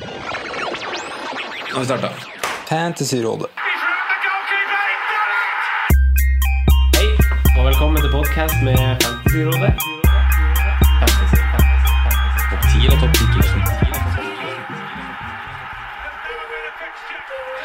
Nå har vi starta. Fantasyrådet. Hei, og velkommen til podkast med Fantasyrådet. Fantasy, fantasy, fantasy. Topp 10 eller topp 10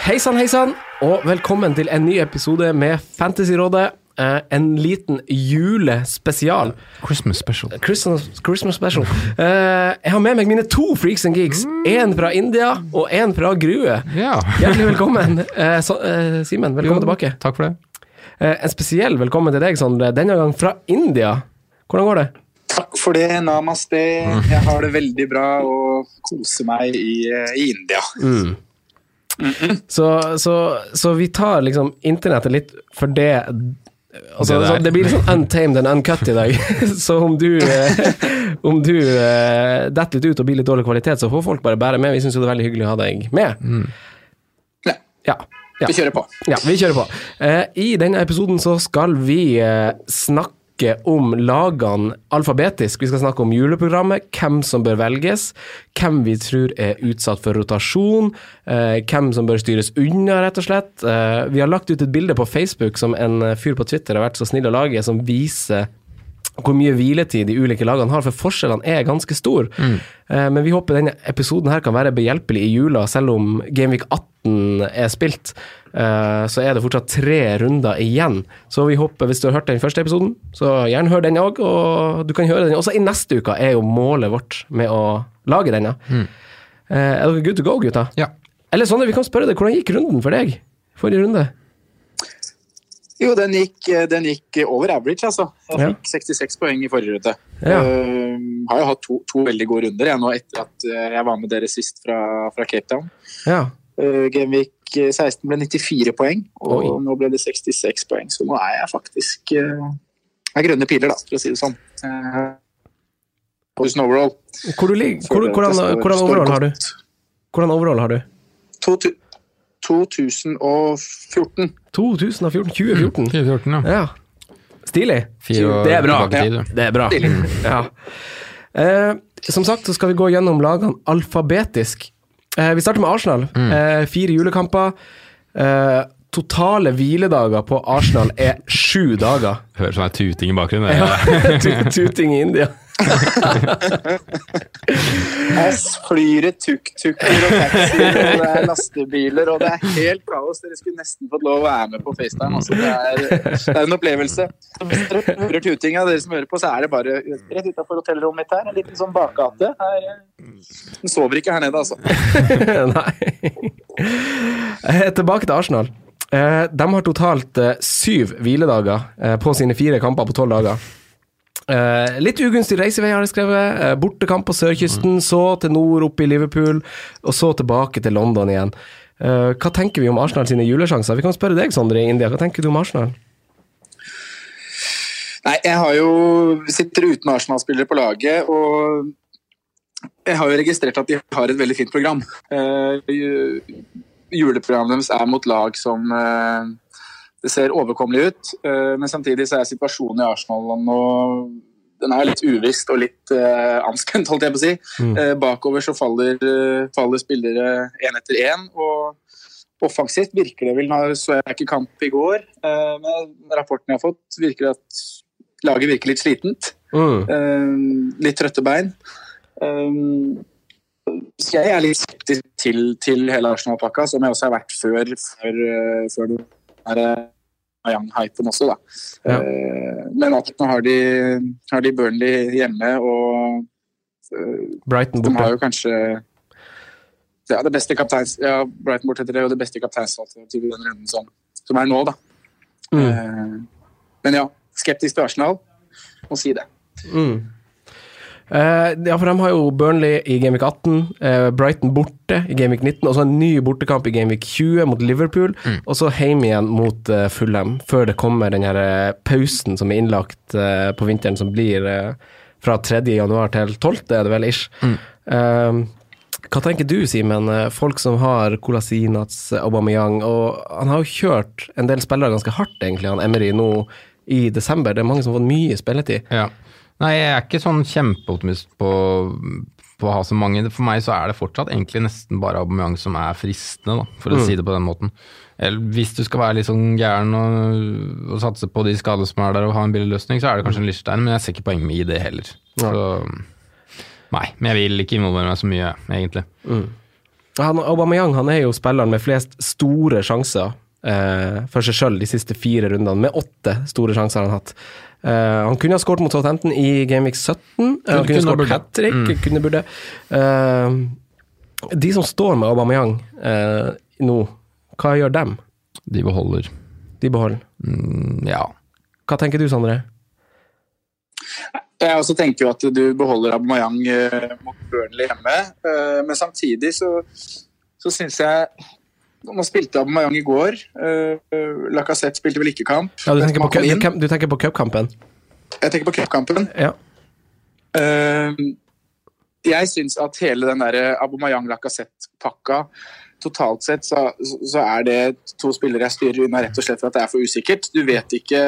Hei sann, hei sann, og velkommen til en ny episode med Fantasyrådet. Eh, en liten julespesial. Christmas special. Christmas, Christmas special. Eh, jeg har med meg mine to freaks and geeks. Én fra India og én fra Grue. Ja. Hjertelig velkommen. Eh, så- eh, Simen, velkommen tilbake. Takk for det. Eh, en spesiell velkommen til deg, Sondre. Denne gang fra India. Hvordan går det? Takk for det, namaste. Jeg har det veldig bra og koser meg i, eh, i India. Så, så, så vi tar liksom internettet litt for det Altså, Det så det blir sånn untamed and uncut i dag. så om du, eh, om du eh, detter litt ut og blir litt dårlig kvalitet, så får folk bare bære med. Vi syns jo det er veldig hyggelig å ha deg med. Ja, Ja. ja. vi kjører på. Ja, vi kjører på. Eh, I denne episoden så skal vi eh, snakke om lagene alfabetisk. Vi skal snakke om juleprogrammet, hvem som bør velges, hvem vi tror er utsatt for rotasjon, eh, hvem som bør styres unna, rett og slett. Eh, vi har lagt ut et bilde på Facebook som en eh, fyr på Twitter har vært så snill å lage, som viser hvor mye hviletid de ulike lagene har, for forskjellene er ganske store. Mm. Men vi håper denne episoden her kan være behjelpelig i jula, selv om Gameweek 18 er spilt. eh, Så er det fortsatt tre runder igjen. Så vi håper, hvis du har hørt den første episoden, så gjerne hør den òg. Og du kan høre den også i neste uke, er jo målet vårt med å lage denne. Mm. Er dere good to go, gutta? Ja. Eller Sondre, vi kan spørre deg, hvordan gikk runden for deg? Forrige runde? Jo, den gikk, eh, den gikk over average, altså. Jeg fikk 66 poeng i forrige runde. Ja. Uh, har jo hatt to, to veldig gode runder jeg nå etter at eh, jeg var med dere sist fra, fra Cape Town. Ja. Uh, Genvik 16 ble 94 poeng, og Oi. nå ble det 66 poeng. Så nå er jeg faktisk uh, er grønne piler, da, for å si det sånn. Uh, overall. Hvor du ligger? Hvordan, hvordan overall har du? Hvordan overall har du? To tu- 2014. 2014? 2014? ja. Ja. Stilig. Det er bra. tid, Ja, det er bra. Ja. Eh, som sagt så skal vi gå gjennom lagene alfabetisk. Eh, vi starter med Arsenal. Eh, fire julekamper. Eh, totale hviledager på Arsenal er sju dager. Hører sånn tuting i bakgrunnen. Tuting i India. Her flyr i tuk-tuker og taxier, og det er lastebiler, og det er helt kaos. Dere skulle nesten fått lov å være med på FaceTime. Altså, det, er, det er en opplevelse. Hvis dere hører tutinga, dere som hører på, så er det bare rett utafor hotellrommet mitt her. En liten sånn bakgate. Eh, Den sover ikke her nede, altså. Nei. Eh, Tilbake til Arsenal. Eh, de har totalt syv hviledager på sine fire kamper på tolv dager. Eh, litt ugunstig reisevei, har jeg skrevet. Uh, bortekamp på sørkysten, så til nord, opp i Liverpool, og så tilbake til London igjen. Uh, hva tenker vi om Arsenal sine julesjanser? Vi kan spørre deg, Sondre, i India. Hva tenker du om Arsenal? Nei, jeg har jo sitter uten Arsenal-spillere på laget, og jeg har jo registrert at de har et veldig fint program. Eh, juleprogrammet deres er mot lag som eh, det ser overkommelig ut, eh, men samtidig så er situasjonen i Arsenal nå den er litt uvisst og litt uh, anspent, holdt jeg på å si. Eh, bakover så faller, faller spillere én etter én. og Offensivt virker det vel, nå så jeg ikke kamp i går, uh, men rapporten jeg har fått, virker at laget virker litt slitent. Mm. Litt trøtte bein. Så jeg er litt skeptisk til, til hele Arsenal-pakka, som jeg også har vært før, før, før den der, eh, også, da. Ja. Eh, men at nå har de, har de Burnley hjemme, og Brighton Brighton de har jo kanskje ja, det beste kapteins... Ja, Brighton borte etter det, og det beste kapteinsalternativet i den runden som, som er nå, da. Mm. Eh, men ja, skeptisk til Arsenal. Må si det. Mm. Eh, ja, for de har jo Burnley i Gameweek 18, eh, Brighton borte i Gameweek 19, og så en ny bortekamp i Gameweek 20 mot Liverpool, og så hjem igjen mot uh, Fulham, før det kommer den her pausen som er innlagt på vinteren, som blir fra 3. januar til 12., er det vel ish. Eh, hva tenker du, Simen? Folk som har Kolasinac, Aubameyang, og han har jo kjørt en del spillere ganske hardt, egentlig, han Emery, nå i desember. Det er mange som har fått mye spilletid. Ja. Nei, jeg er ikke sånn kjempeoptimist på på å ha så mange. For meg så er det fortsatt egentlig nesten bare Aubameyang som er fristende, da, for å si det på den måten. Eller hvis du skal være litt sånn gæren og, og satse på de skadene som er der og ha en billig løsning, så er det kanskje en Lichstein, men jeg ser ikke poenget i det heller. Så, nei, men jeg vil ikke involvere meg så mye, egentlig. Han, Aubameyang han er jo spilleren med flest store sjanser eh, for seg sjøl de siste fire rundene, med åtte store sjanser han har hatt. Eh, han kunne ha skåret mot Southampton i Gameweek 17. Eh, han kunne, kunne skåret hat trick, kunne burde. Eh, de som står med Aubameyang eh, nå, hva gjør dem? De beholder. De beholder. Mm, ja. Hva tenker du, Sondre? Jeg også tenker jo at du beholder Aubameyang eh, mot Burnley hjemme, eh, men samtidig så, så syns jeg Nå spilte Aubameyang i går. Uh, Lacassette spilte vel ikke kamp. Ja, du, tenker på, cu- du tenker på cupkampen? Jeg tenker på cupkampen. Ja. Uh, jeg syns at hele den der Aubameyang-Lacassette-pakka Totalt sett så, så er det to spillere jeg styrer unna rett og slett for at det er for usikkert. Du vet ikke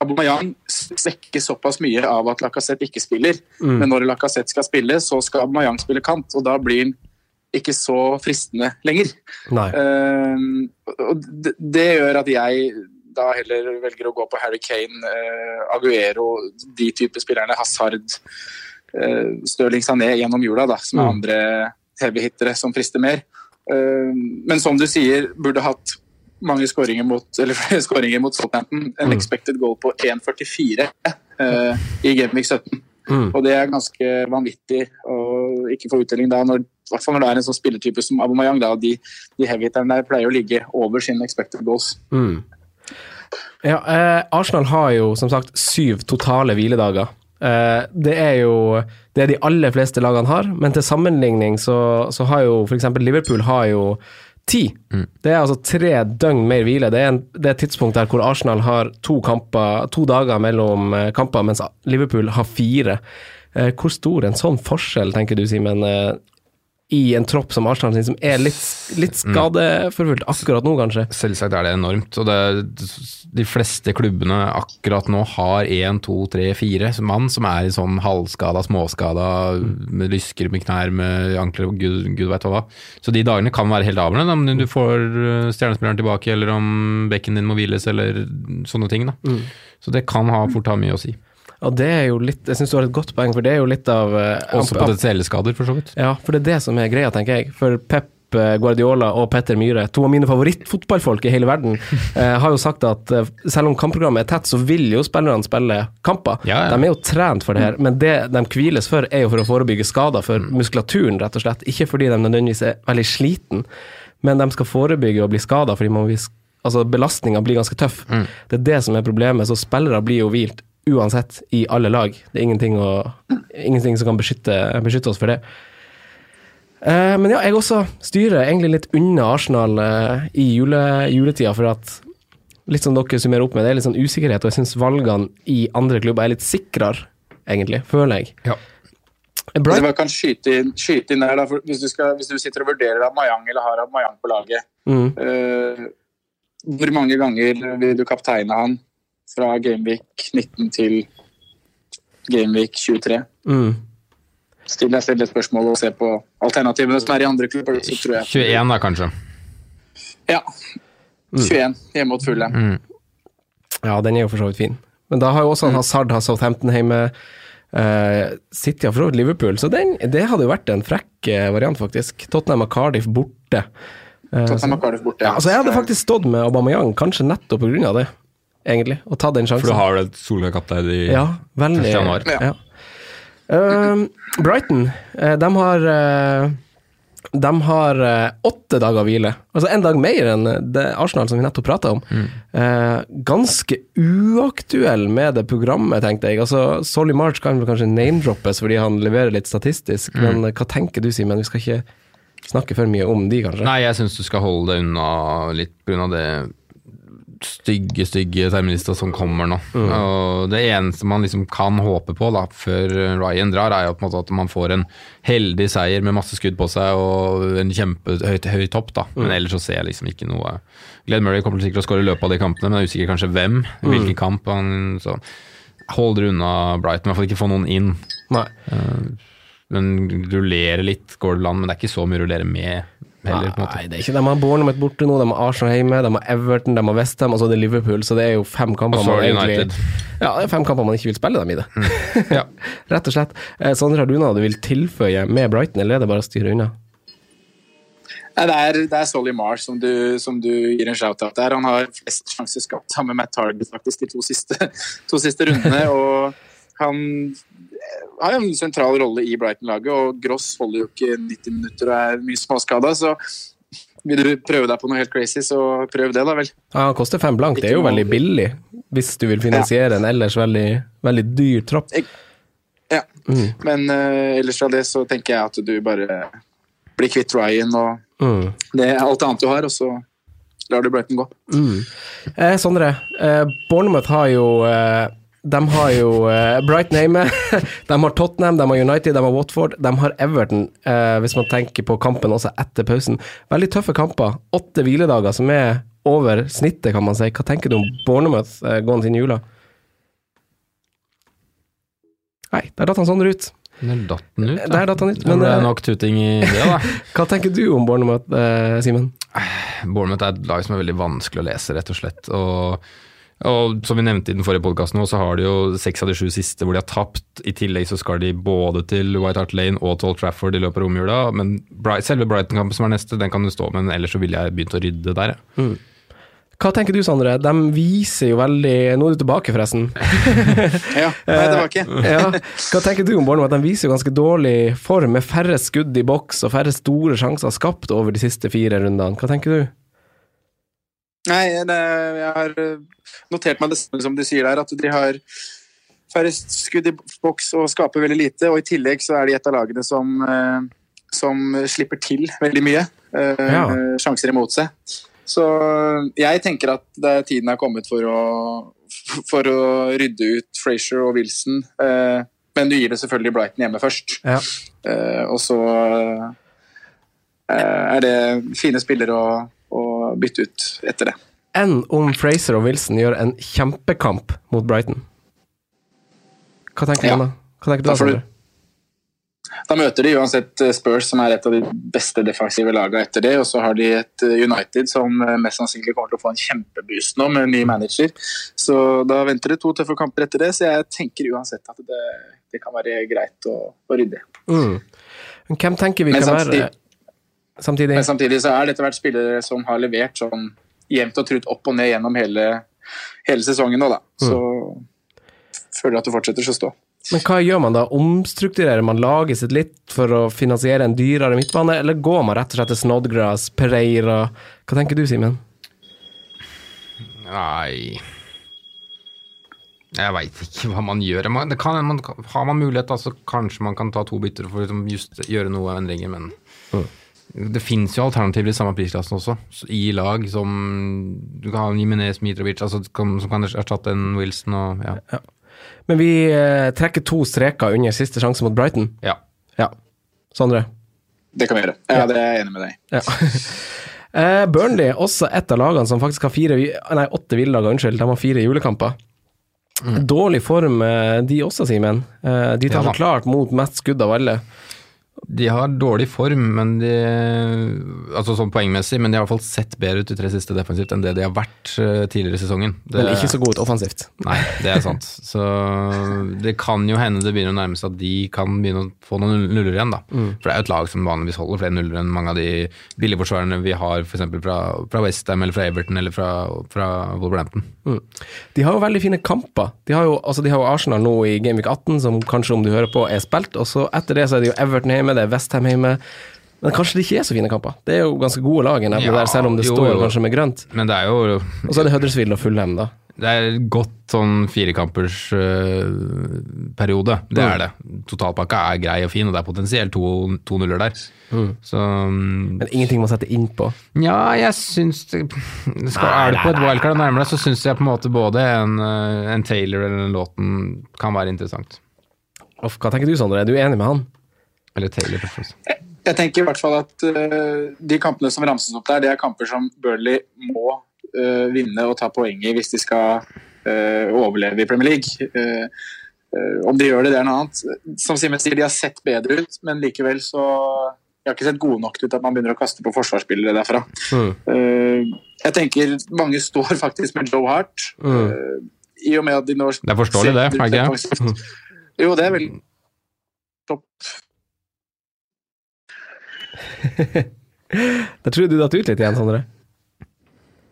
Aubameyang svekker såpass mye av at Lacassette ikke spiller. Men når Lacassette skal spille, så skal Aubameyang spille kant, og da blir han ikke så fristende lenger. Eh, og det, det gjør at jeg da heller velger å gå på Harry Kane, uh, Aguero, de type spillerne, Hazard, uh, Stirling Sané gjennom jula, da, som er Mm. andre heavy-hittere som frister mer. Uh, men som du sier, burde hatt mange skåringer mot, eller mot Southampton. En Mm. expected goal på 1,44 eh, i Gameweek 17. Mm. Og det er ganske vanvittig å ikke få uttelling da, når, i hvert fall når det er en sånn spillertype som Aubameyang. Da, de, de heavy-hitterne der pleier å ligge over sine expected goals. Mm. Ja, eh, Arsenal har jo som sagt syv totale hviledager. Eh, det er jo det de aller fleste lagene har, men til sammenligning så, så har jo f.eks. Liverpool har jo ti. Det er altså tre døgn mer hvile. Det er, en, det er et tidspunkt der hvor Arsenal har to, kamper, to dager mellom eh, kamper, mens Liverpool har fire. Eh, hvor stor en sånn forskjell, tenker du, Simen, eh, i en tropp som Arsenal sin, som er litt, litt skadeforfulgt akkurat nå, kanskje? Selvsagt er det enormt. Og det, de fleste klubbene akkurat nå har én, to, tre, fire mann som er i sånn halvskada, småskada, med lysker med knær, med ankler og gud, gud veit hva. Så de dagene kan være helt avgjørende, om du får eh, stjernespilleren tilbake, eller om bekken din må hviles, eller sånne ting. da. Så det kan ha fort ha mye å si. Og det er jo litt Jeg syns du har et godt poeng, for det er jo litt av eh, Også potensielle skader, for så vidt. Ja, for det er det som er greia, tenker jeg. For Pep eh, Guardiola og Petter Myhre, to av mine favorittfotballfolk i hele verden, eh, har jo sagt at eh, selv om kampprogrammet er tett, så vil jo spillerne spille kamper. Ja, ja. De er jo trent for det her, men det de hviles for, er jo for å forebygge skader for muskulaturen, rett og slett. Ikke fordi de nødvendigvis er veldig sliten, men de skal forebygge å bli skada, fordi man blir, altså belastninga blir ganske tøff. Det er det som er problemet, så spillere blir jo hvilt uansett i alle lag. Det er ingenting, å, ingenting som kan beskytte, beskytte oss for det. Eh, men ja, jeg også styrer egentlig litt unna Arsenal eh, i jule, juletida, for at litt som dere summerer opp med, det er litt sånn usikkerhet, og jeg syns valgene i andre klubber er litt sikrere, egentlig, føler jeg. Ja. Bright, jeg kan skyte inn, skyte inn der, da, for hvis, du skal, hvis du sitter og vurderer Aubameyang eller har Mayang på laget, mm, uh, hvor mange ganger vil du kapteine han fra Gameweek 19 til Gameweek 23? mm, Still deg selv et spørsmål og se på alternativene som er i andre klubber. Så tror jeg 21 da, kanskje. Ja. 21 hjemme mot Fulham. Mm. ja, den er jo for så vidt fin. Men da har jo også Hazard har Southampton hjemme. Uh, City har for så vidt Liverpool, så den, det hadde jo vært en frekk eh, variant, faktisk. Tottenham og Cardiff borte. Uh, Tottenham og Cardiff borte. ja, altså, jeg hadde faktisk stått med Aubameyang, kanskje nettopp av det, egentlig, og ta den sjansen. For du har vel solklart kaptein i Ja, veldig. 1. januar. Ja. Uh, Brighton, uh, de har uh, De har eh, åtte dager hvile. Altså en dag mer enn det Arsenal som vi nettopp prata om. Eh, ganske uaktuell med det programmet, tenkte jeg. Altså, Solly March kan vel kanskje name-droppes fordi han leverer litt statistisk, men eh, hva tenker du, Simen? Vi skal ikke snakke for mye om de, kanskje? Nei, jeg syns du skal holde deg unna litt pga. det stygge, stygge terminister som kommer nå. Og det eneste man liksom kan håpe på da, før Ryan drar, er jo på en måte at man får en heldig seier med masse skudd på seg og en kjempehøy høy topp. da. Men ellers så ser jeg liksom ikke noe Glenn Murray kommer sikkert til å skåre i løpet av de kampene, men jeg er usikker kanskje hvem. Hvilken kamp. Han, så hold dere unna Brighton, i hvert fall ikke få noen inn. Nei. men rullerer litt, går det land, men det er ikke så mye å rullere med heller. på en måte. Nei, det er ikke De har Bournemouth borte nå, de har Arsenal hjemme, de har Everton, de har Westham, og så er det Liverpool. Så det er jo fem kamper Og så man egentlig Mm. Ja, det er fem kamper man ikke vil spille dem i det. Ja. Rett og slett. Eh, Sondre, har du noe du vil tilføye med Brighton, eller er det bare å styre unna? Nei, det er, det er Solly Marsh som du, som du gir en shout-out der. Han har flest sjanser skapt sammen med Matt Target faktisk de to siste, to siste rundene. og han har jo en sentral rolle i Brighton-laget, og Gross holder jo ikke 90 minutter og er mye småskada. Så vil du prøve deg på noe helt crazy, så prøv det, da vel. Ja, Han koster fem blank, det er jo veldig billig hvis du vil finansiere en ellers veldig, veldig dyr tropp. Ja. Mm. Men uh, ellers fra det så tenker jeg at du bare blir kvitt Ryan og Mm. det alt annet du har, og så lar du Brighton gå. Mm. Eh, Sondre, eh, Bournemouth har jo eh, De har jo uh, Brighton Name, de har Tottenham, de har United, de har Watford, de har Everton, uh, hvis man tenker på kampen også etter pausen. Veldig tøffe kamper. Åtte hviledager, som er over snittet, kan man si. Hva tenker du om Bournemouth uh, gående inn i jula? Nei, der datt han sånn ut. Der datt han ut. Der datt han ut. Men det er nok tuting i det, da. hva tenker du om Bournemouth, Simen? Bournemouth er et lag som er veldig vanskelig å lese, rett og slett. Og, og som vi nevnte i den forrige podkasten, så har de jo seks av de sju siste hvor de har tapt. I tillegg så skal de både til White Hart Lane og til Old Trafford i løpet av romjula. Men selve Brighton-kampen som er neste, den kan du stå med, men ellers så ville jeg begynt å rydde der. Mm. Hva tenker du, Sondre? De viser jo veldig Nå er du tilbake, forresten. Ja, nei, tilbake. ja. Hva tenker du om Bournemouth? De viser jo ganske dårlig form, med færre skudd i boks og færre store sjanser skapt over de siste fire rundene. Hva tenker du? Nei, det, jeg har eh, notert meg det samme som du sier der, at de har færre skudd i boks og skaper veldig lite. Og i tillegg så er de et av lagene som, eh, som slipper til veldig mye. eh, Ja. Sjanser imot seg. Så jeg tenker at det er tiden er kommet for å, for å rydde ut Frazier og Wilson. Men du gir det selvfølgelig Brighton hjemme først. Ja. Og så er det fine spillere og bytte ut etter det. Enn om Fraser og Wilson gjør en kjempekamp mot Brighton? Hva tenker Ja. du da? Hva tenker du Da Sondre? Da møter de uansett eh, Spurs, som er et av de beste defensive lagene etter det. Og så har de et eh, United som eh, mest sannsynlig kommer til å få en kjempeboost nå med en ny manager. Så da venter det to tøffe kamper etter det, så jeg tenker uansett at det, det kan være greit å, å rydde. Mm. Men hvem tenker vi kan være Samtidig Men samtidig så er dette vært spillere som har levert sånn jevnt og trutt opp og ned gjennom hele, hele sesongen nå, da. Så føler jeg at det fortsetter å stå. Men hva gjør man da? Omstrukturerer man laget sitt litt for å finansiere en dyrere midtbane, eller går man rett og slett til Snodgrass, Pereira? Hva tenker du, Simen? Nei Jeg veit ikke hva man gjør. Man, det kan, man, har man mulighet, da, så kanskje man kan ta to bytter for å liksom gjøre noe endringer, men det fins jo alternativer i samme prisklassen også, i lag som Du kan ha en Jimenez Mitrovic, altså, som, som kan erstatte en Wilson og ja. Men vi eh, trekker to streker under siste sjanse mot Brighton. ja. Ja. Sondre? Det kan vi gjøre. Ja, det er jeg enig med deg. Ja. Eh, Burnley, også et av lagene som faktisk har fire, nei, åtte hviledager, unnskyld. De har fire julekamper. Dårlig form, eh, de også, Simen. Eh, De tar Ja så klart mot mest skudd av alle. De har dårlig form, men de, altså sånn poengmessig, men de har i hvert fall sett bedre ut de tre siste defensivt enn det de har vært eh, tidligere i sesongen. Det, Men ikke så godt offensivt. Nei, det er sant. Så det kan jo hende det begynner å nærme seg at de kan begynne å få noen nuller igjen, da. For det er jo et lag som vanligvis holder flere nuller enn mange av de billigforsvarerne vi har f.eks. fra, fra Westham eller fra Everton eller fra, fra Wolverhampton. De har jo veldig fine kamper. De har jo, altså de har jo Arsenal nå i Gameweek 18, som kanskje, om du hører på, er spilt. Og så etter det så er det jo Everton hjemme, det er Westham hjemme. Men kanskje det ikke er så fine kamper. Det er jo ganske gode lag, Ja, der, selv om det jo, står kanskje med grønt. Men det er jo Og så er det Huddersfield og Fulham, da. Det er godt sånn firekampers Uh, periode. Det er det. Totalpakka er grei og fin, og det er potensielt to, to nuller der. Så mm, Men ingenting man setter inn på? Ja, jeg syns det, det skal, Er du på et wildcard og nærmer deg, så syns jeg på en måte både en, øh, en Taylor eller en Låten kan være interessant. Hva tenker du, Sondre? Er du enig med han? Eller Taylor, først. Jeg tenker i hvert fall at uh, de kampene som ramses opp der, det er kamper som Burnley må uh, vinne og ta poeng i hvis de skal uh, overleve i Premier League. Om de gjør det, det er noe annet. Som Simen sier, de har sett bedre ut, men likevel så De har ikke sett gode nok ut at man begynner å kaste på forsvarsspillere derfra. Mm. Jeg tenker mange står faktisk med Joe Hart. Mm. I og med at de nå Det er forståelig det, er det. Jo, det er vel topp. Der tror jeg du datt ut litt igjen, Sondre.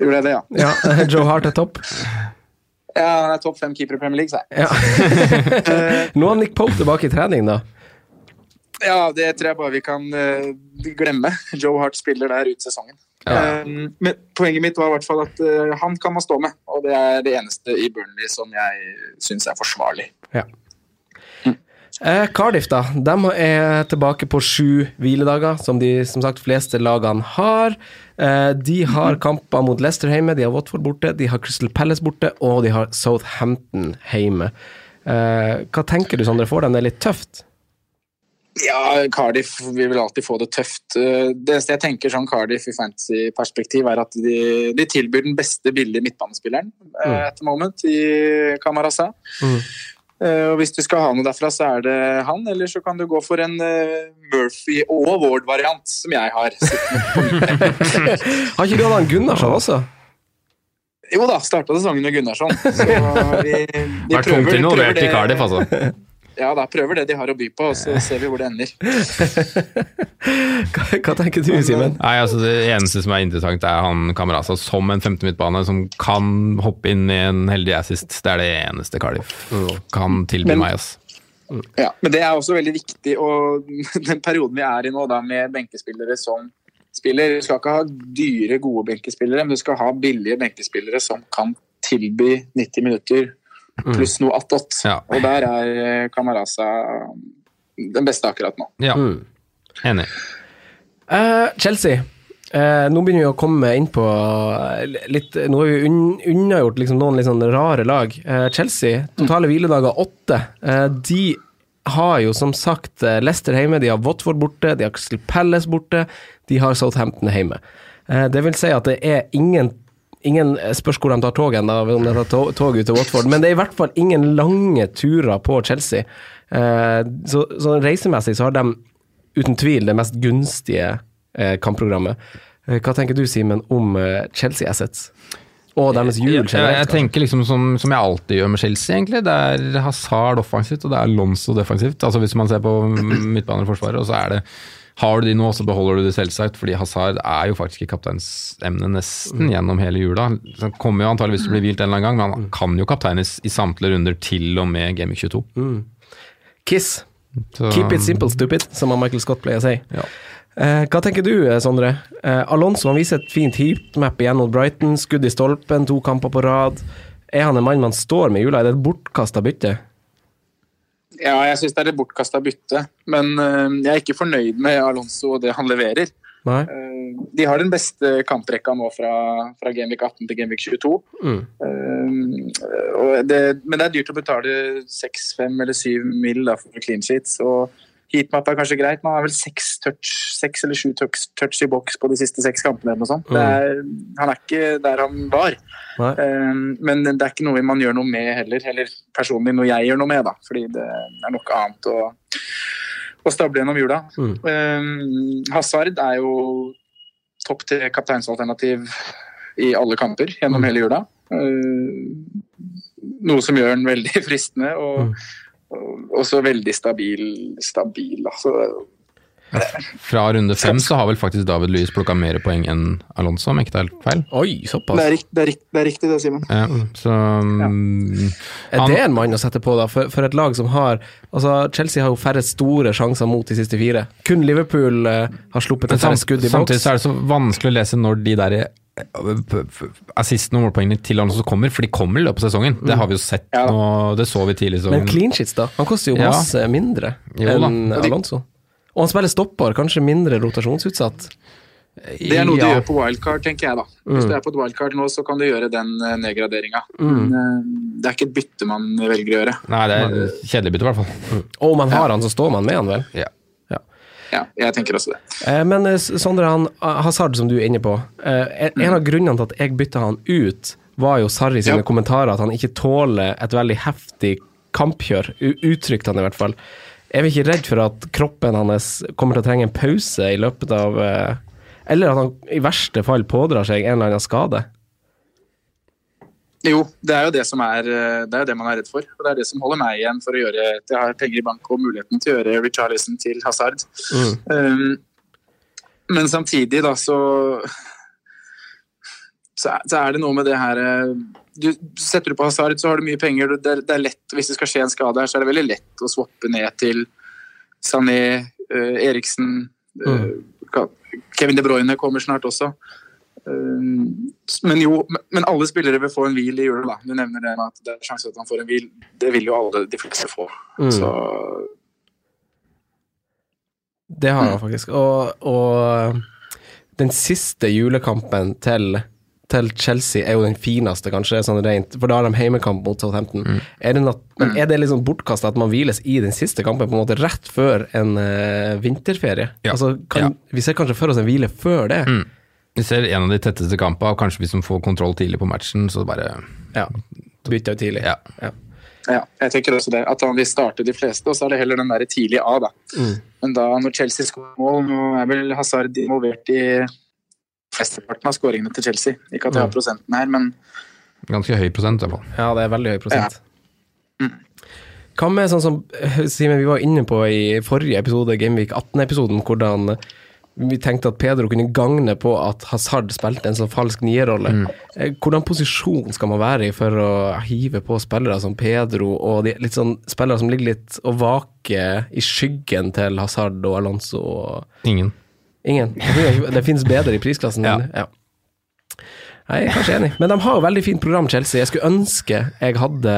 Gjorde jeg det, ja. Ja, Joe Hart er topp. Ja, han er topp fem keeper i Premier League, sa jeg. Ja. Nå er Nick Pope tilbake i trening, da. Ja, det tror jeg bare vi kan uh, glemme. Joe Hart spiller der ut sesongen. Ja. Um, men poenget mitt var i hvert fall at uh, han kan man stå med, og det er det eneste i Burnley som jeg syns er forsvarlig. Ja. Eh, Cardiff, da. De er tilbake på sju hviledager, som de som sagt fleste lagene har. Eh, de har kamper mot Leicester hjemme, de har Watford borte, de har Crystal Palace borte, og de har Southampton hjemme. Eh, hva tenker du, Sondre? Får dem det litt tøft? Ja, Cardiff vil alltid få det tøft. Eh, Det eneste jeg tenker sånn Cardiff i fantasy-perspektiv, er at de, de tilbyr den beste billige midtbanespilleren eh, Mm. at the moment i Camarasa. Mm. Eh, Og hvis du skal ha noe derfra, så er det han, eller så kan du gå for en eh, Murphy og Ward-variant, som jeg har. Har ikke du hatt han Gunnarsson også? Jo da, starta sesongen med Gunnarsson. Så vi, vi Vært tungt involvert i Cardiff, altså. Ja da, prøver det de har å by på, og så ser vi hvor det ender. Hva, hva tenker du, Simen? Nei, altså Det eneste som er interessant, er han Camarasa som en femte midtbane som kan hoppe inn i en heldig assist. Det er det eneste Cardiff kan tilby Men- meg. Ass. Ja, men det er også veldig viktig, og den perioden vi er i nå, da, med benkespillere som spiller Du skal ikke ha dyre, gode benkespillere, men du skal ha billige benkespillere som kan tilby 90 minutter pluss noe attåt. Ja. Og der er Kamaraza den beste akkurat nå. Ja, Mm. enig. Uh, Chelsea. Eh, nå begynner vi å komme inn på litt Nå har vi unn, unnagjort liksom noen litt sånn rare lag. Eh, Chelsea, totale hviledager åtte. Eh, de har jo som sagt eh, Leicester hjemme, de har Watford borte, de har Crystal Palace borte, de har Southampton hjemme. Eh, det vil si at det er ingen Ingen spørs hvor de tar toget, da, om de tar to- tog ut til Watford, men det er i hvert fall ingen lange turer på Chelsea. Eh, så, så reisemessig så har de uten tvil det mest gunstige eh, kampprogrammet. Eh, hva tenker du, Simen, om eh, Chelsea Assets? Og deres jul Jeg, jeg, tenker liksom som, som jeg alltid gjør med Chelsea, egentlig. Det er Hazard offensivt, og det er Lonzo defensivt. Altså Hvis man ser på midtbaneforsvaret, og så er det Har du de nå, så beholder du det selvsagt, fordi Hazard er jo faktisk i kapteinsemnet nesten gjennom hele jula. Så Han kommer jo antageligvis til å bli hvilt en eller annen gang, men han kan jo kapteines i samtlige runder til og med Gaming 22. Kiss. Så, Keep it simple, stupid, som Michael Scott pleier å si. Ja. Eh, hva tenker du, eh, Sondre? Eh, Alonso han viser et fint heatmap igjen mot Brighton. Skudd i stolpen, to kamper på rad. Er han en mann man står med i jula? Er det et bortkasta bytte? Ja, jeg syns det er et bortkasta bytte, men eh, jeg er ikke fornøyd med Alonso og det han leverer. Nei? Eh, de har den beste kamprekka nå fra, fra Genvik 18 til Genvik 22. Mm. Og det, men det er dyrt å betale 6-5 eller 7 mil for clean sheets. Og heatmap er kanskje greit, men han har vel seks touch, seks eller sju touch, touch i boks på de siste seks kampene. eller noe sånt. Det er, han er ikke der han var. Eh, men det er ikke noe man gjør noe med heller. Eller personlig noe jeg gjør noe med, da. Fordi det er noe annet å, å stable gjennom jula. Mm. Um, Hazard er jo topp tre kapteinsalternativ i alle kamper gjennom hele jula. Uh, noe som gjør den veldig fristende, og, og også veldig stabil. stabil altså. Fra runde fem så har vel faktisk David Louis plukka mer poeng enn Alonso, om ikke det er helt feil. Oi, såpass. Det, er rikt, det, er rikt, det er riktig, det, Simen. Ja, så ja. Er han- det en mann å sette på, da? For, for et lag som har Altså, Chelsea har jo færre store sjanser mot de siste fire. Kun Liverpool eh, har sluppet et færre skudd i boks. samtidig så er det så vanskelig å lese når de der eh, assistene og målpoengene til Alonso kommer, for de kommer i løpet av sesongen. Det har vi jo sett Ja. nå, det så vi tidlig i Men clean sheets, da? Han koster jo Ja. masse mindre enn Alonso. Og han spiller stopper, kanskje mindre rotasjonsutsatt. Det er noe du gjør på wildcard, tenker jeg da. Hvis du er på et wildcard nå, så kan du gjøre den uh, nedgraderinga. Men eh, det er ikke et bytte man velger å gjøre. Nei, det er kjedelig bytte, i hvert fall. Og om man har han, så står man med han vel? Ja. Ja, jeg tenker også det. Eh, Men eh, Sondre, han, ah, Hazard som du er inne på. eh, En av grunnene til at jeg bytta han ut, var jo Sarri sine Ja. kommentarer at han ikke tåler et veldig heftig kampkjør, uttrykte han i hvert fall. Er vi ikke redd for at kroppen hans kommer til å trenge en pause i løpet av eh, Eller at han i verste fall pådrar seg en eller annen skade? Jo, det er jo det som er eh, Det er det man er redd for. Og det er det som holder meg igjen for å gjøre at jeg har penger i bank og muligheten til å gjøre Richarlison til Hazard. Mm. Um, men samtidig, da, så så er, det noe med det her eh, du Setter du på Hazard, så har du mye penger. Det er, det er lett, Hvis det skal skje en skade her, så er det veldig lett å swappe ned til Sané, eh, Eriksen mm. Kevin De Bruyne kommer snart også. Um, men jo, men- alle spillere vil få en hvil i jula. da. Du nevner det med at det er sjanse at han får en hvil. Det vil jo alle de fleste få. Mm. Så Det har han faktisk. Og, og den siste julekampen til, til Chelsea er jo den fineste, kanskje, sånn rent, for da har de heimekamp mot Southampton. Er, det nat men er det liksom bortkasta at man hviles i den siste kampen på en måte rett før en uh, vinterferie? Ja. Altså, kan, Vi ser kanskje for oss en hvile før det. Mm. Vi ser en av de tetteste kampene, og kanskje hvis de får kontroll tidlig på matchen, så bare Ja. Bytta jo tidlig. Ja. Ja. ja, jeg tenker også det. At han vil starte de fleste, og så er det heller den der tidlige A, da. Mm. Men da når Chelsea skårer mål, nå er vel Hazard involvert i flesteparten av skåringene til Chelsea. Ikke at jeg har prosenten her, men Ganske høy prosent, i hvert fall. Ja, det er veldig høy prosent. Hva med sånn som Simen, vi var inne på i forrige episode, Gameweek 18-episoden, hvordan vi tenkte at Pedro kunne gagne på at Hazard spilte en sånn falsk nierrolle. Mm. Hvordan posisjon skal man være i for å hive på spillere som Pedro, og de, litt sånn spillere som ligger litt og vaker i skyggen til Hazard og Alonso? Og Ingen. ingen. Det finnes bedre i prisklassen. Ja. ja. Jeg er kanskje enig, men de har jo veldig fint program, Chelsea. Jeg skulle ønske jeg hadde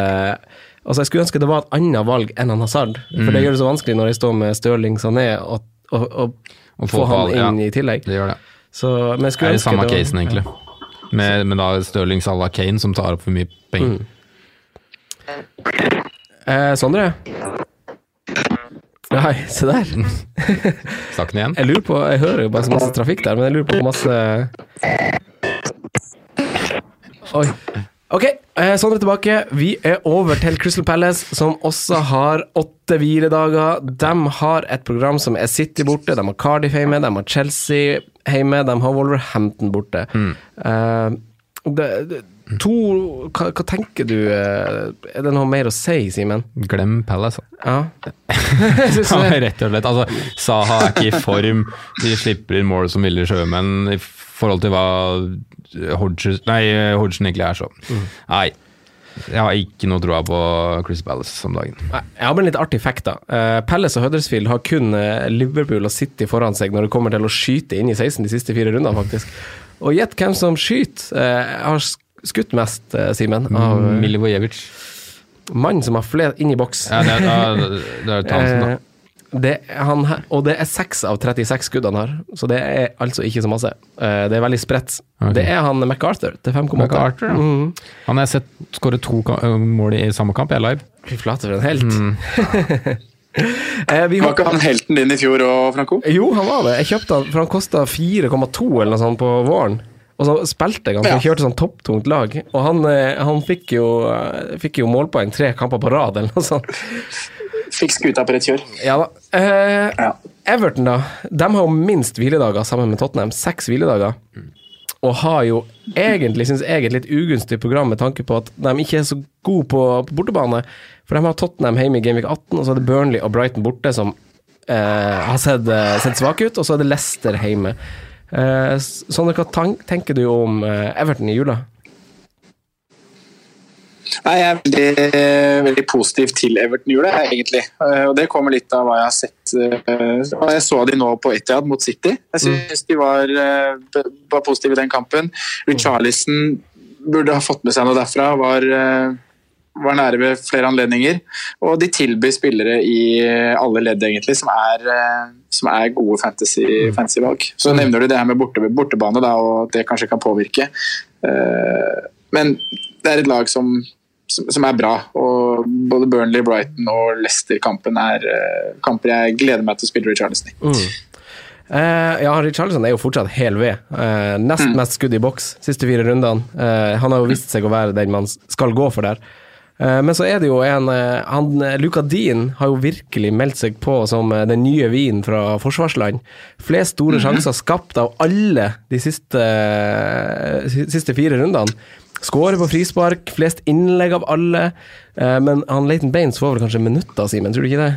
Altså, jeg skulle ønske det var et annet valg enn han Hazard, for det gjør det så vanskelig når jeg står med Stirling Sané og, og, og, Å få han ja, inn i tillegg. Det gjør det. Så, men Det er det samme det casen, egentlig. Med, med da Stirling la Kane som tar opp for mye penger. Eh, Sondre? Nei, se der. Stakk den igjen? Jeg lurer på, jeg hører jo bare så masse trafikk der, men jeg lurer på hvor masse Oi. Ok, eh, Sondre tilbake. Vi er over til Crystal Palace, som også har åtte hviledager. De har et program som er City borte, de har Cardiff hjemme, de har Chelsea hjemme, de har Wolverhampton borte. Eh, det, det, to hva, hva tenker du eh, Er det noe mer å si, Simen? Glem Palace. Ja. Rett og slett. Altså, Saha er ikke i form. De slipper inn mål som ville sjømenn forhold til hva Hodges, nei, Hodgson egentlig er så. Nei. Jeg har ikke noe troa på Chris Palace om dagen. Nei, Jeg har bare en litt artig fact. da. Eh, Palace og Huddersfield har kun eh, Liverpool og City foran seg når det kommer til å skyte inn i 16 de siste fire rundene, faktisk. Og gjett hvem som skyter. Eh, har skutt mest, eh, Simen, av eh, Milivojevic. mannen som har flest inn i boks. Ja, det er, det er Townsend, da. Eh, det, han, og det er 6 av 36 skudd han har, så det er altså ikke så masse. Eh, det er veldig spredt. Okay. Det er han MacArthur til 5,8. MacArthur, ja. Mhm. Han har jeg sett skåre to mål i samme kamp, jeg er live. Fy flate, for en helt. Eh, vi var ikke han helten din i fjor òg, Franco? Jo, han var det. Jeg kjøpte han, for han kosta 4,2 eller noe sånt på våren. Og så spilte jeg han, jeg Ja. kjørte sånn topptungt lag. Og han, eh, han fikk, jo, eh, fikk jo målpoeng tre kamper på rad, eller noe sånt. Fikk skuta på rett kjør. Ja da. Eh, Ja. Everton, da. De har jo minst hviledager sammen med Tottenham. Seks hviledager. Og har jo egentlig, synes jeg, et litt ugunstig program med tanke på at de ikke er så gode på, på bortebane. For de har Tottenham hjemme i Gameweek 18, og så er det Burnley og Brighton borte, som eh, har sett, eh, sett svake ut, og så er det Leicester hjemme. Eh, Sondre, hva tenker du om eh, Everton i jula? Nei, Jeg er veldig, veldig positiv til Everton Jule, egentlig. Eh, Og det kommer litt av hva jeg har sett. eh, Jeg så de nå på Etihad mot City. Jeg syns de var, eh, var positive i den kampen. Richarlison burde ha fått med seg noe derfra. Var, var nære ved flere anledninger. Og de tilbyr spillere i alle ledd, egentlig, som er, som er gode fantasy- fantasy-valg. Så nevner du det her med borte, bortebane, da, og at det kanskje kan påvirke. Men det er et lag som, som, er bra. Og både Burnley, Brighton og Leicester-kampen er eh, kamper jeg gleder meg til å spille Richarlison i. Eh, ja, Richarlison er jo fortsatt hel ved. Eh, nest mest skudd i boks siste fire rundene. Eh, han har jo vist seg å være den man skal gå for der. Eh, Men så er det jo en eh, han, Luka Dean har jo virkelig meldt seg på som den nye vinen fra forsvarsland. Flest store sjanser skapt av alle de siste, siste fire rundene. Skårer på frispark, flest innlegg av alle. Eh, Men han Leighton Baines får vel kanskje minutter, Simen, tror du ikke det?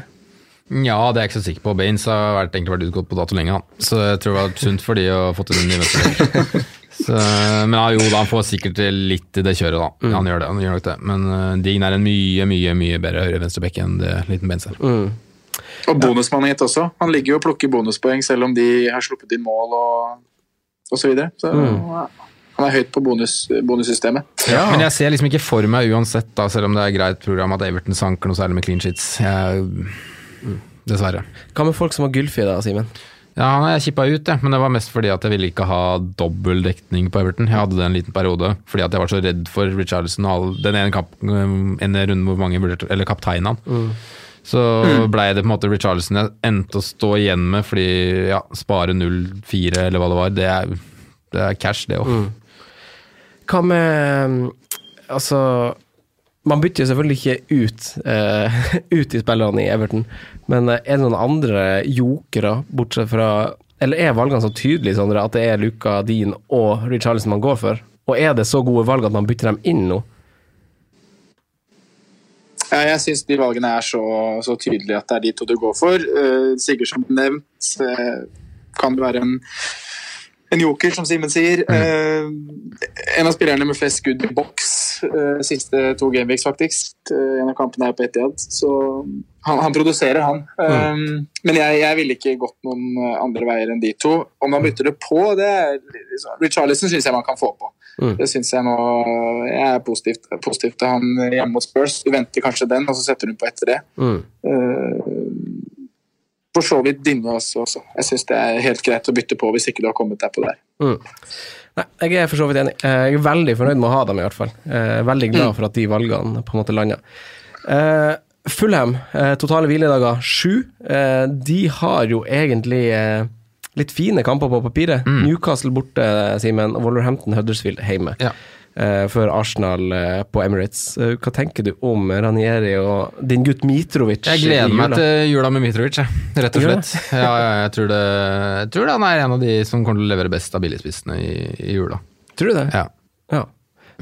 Ja, det er jeg ikke så sikker på. Baines har vært, egentlig vært utgått på dato lenge, han. Så jeg tror det var sunt for de å få til den i venstre. Men ja, jo da, han får sikkert litt i det kjøret, da. Han gjør det. han gjør nok det. Men uh, Dign er en mye, mye mye bedre høyre-venstrebekk enn det liten Baines er. Og bonusmannen hit også. Han ligger jo og plukker bonuspoeng selv om de har sluppet inn mål og, og så videre. Så han er høyt på bonus, bonussystemet. Men jeg ser liksom ikke for meg uansett, da, selv om det er greit program, at Everton sanker noe særlig med clean sheets. Jeg, dessverre. Hva med folk som har Gylfi, da, Simen? Ja, han har jeg kippa ut, jeg. men det var mest fordi at jeg ville ikke ha dobbel dekning på Everton. Jeg hadde det en liten periode fordi at jeg var så redd for Richarlison og all, den ene, kamp, ene runden hvor mange vurderte Eller kapteinen han. Så blei det på en måte Richarlison jeg endte å stå igjen med, fordi ja, spare 0-4 eller hva det var, det er, det er cash, det òg. Hva med Altså Man bytter jo selvfølgelig ikke ut, uh, ut i spillerne i Everton, men eh, er det noen andre jokere, bortsett fra Eller er valgene så tydelige, Sondre, at det er Luca Dean og Richarlison man går for? Og er det så gode valg at man bytter dem inn nå? Ja, jeg syns de valgene er så, så tydelige at det er de to du går for. Uh, Sigurd som nevnt uh, kan det være en, en joker, som Simen sier. Mm. en av spillerne med flest skudd i boks uh, siste to gameweeks, faktisk. Uh, en av kampene er på Etiad. Så han, han produserer, han. Mm. Men jeg, jeg ville ikke gått noen andre veier enn de to. Om man bytter det på, det er liksom- Richarlison syns jeg man kan få på. Mm. Det syns jeg nå Jeg er positivt, positivt til han hjemme mot Spurs. Du venter kanskje den, og så setter du på etter det. Mm. Uh, for så vidt dine også. også. Jeg syns det er helt greit å bytte på hvis ikke du har kommet deg på der. Mm. Nei, jeg er for så vidt enig. Eh, Jeg er veldig fornøyd med å ha dem, i hvert fall. Eh, Veldig glad for at de valgene på en måte landa. Fulham, eh, totale hviledager sju. Eh, De har jo egentlig litt fine kamper på papiret. Newcastle borte, Simen, og Wolverhampton Huddersfield hjemme. Ja. Eh, Før Arsenal eh, på Emirates. Eh, Hva tenker du om Ranieri og din gutt Mitrovic? Jeg gleder meg til jula med Mitrovic, rett og slett. Ja, ja, jeg, tror det, jeg tror det han er en av de som kommer til å levere best av billigspissene i, i jula. Tror du det? Ja. ja.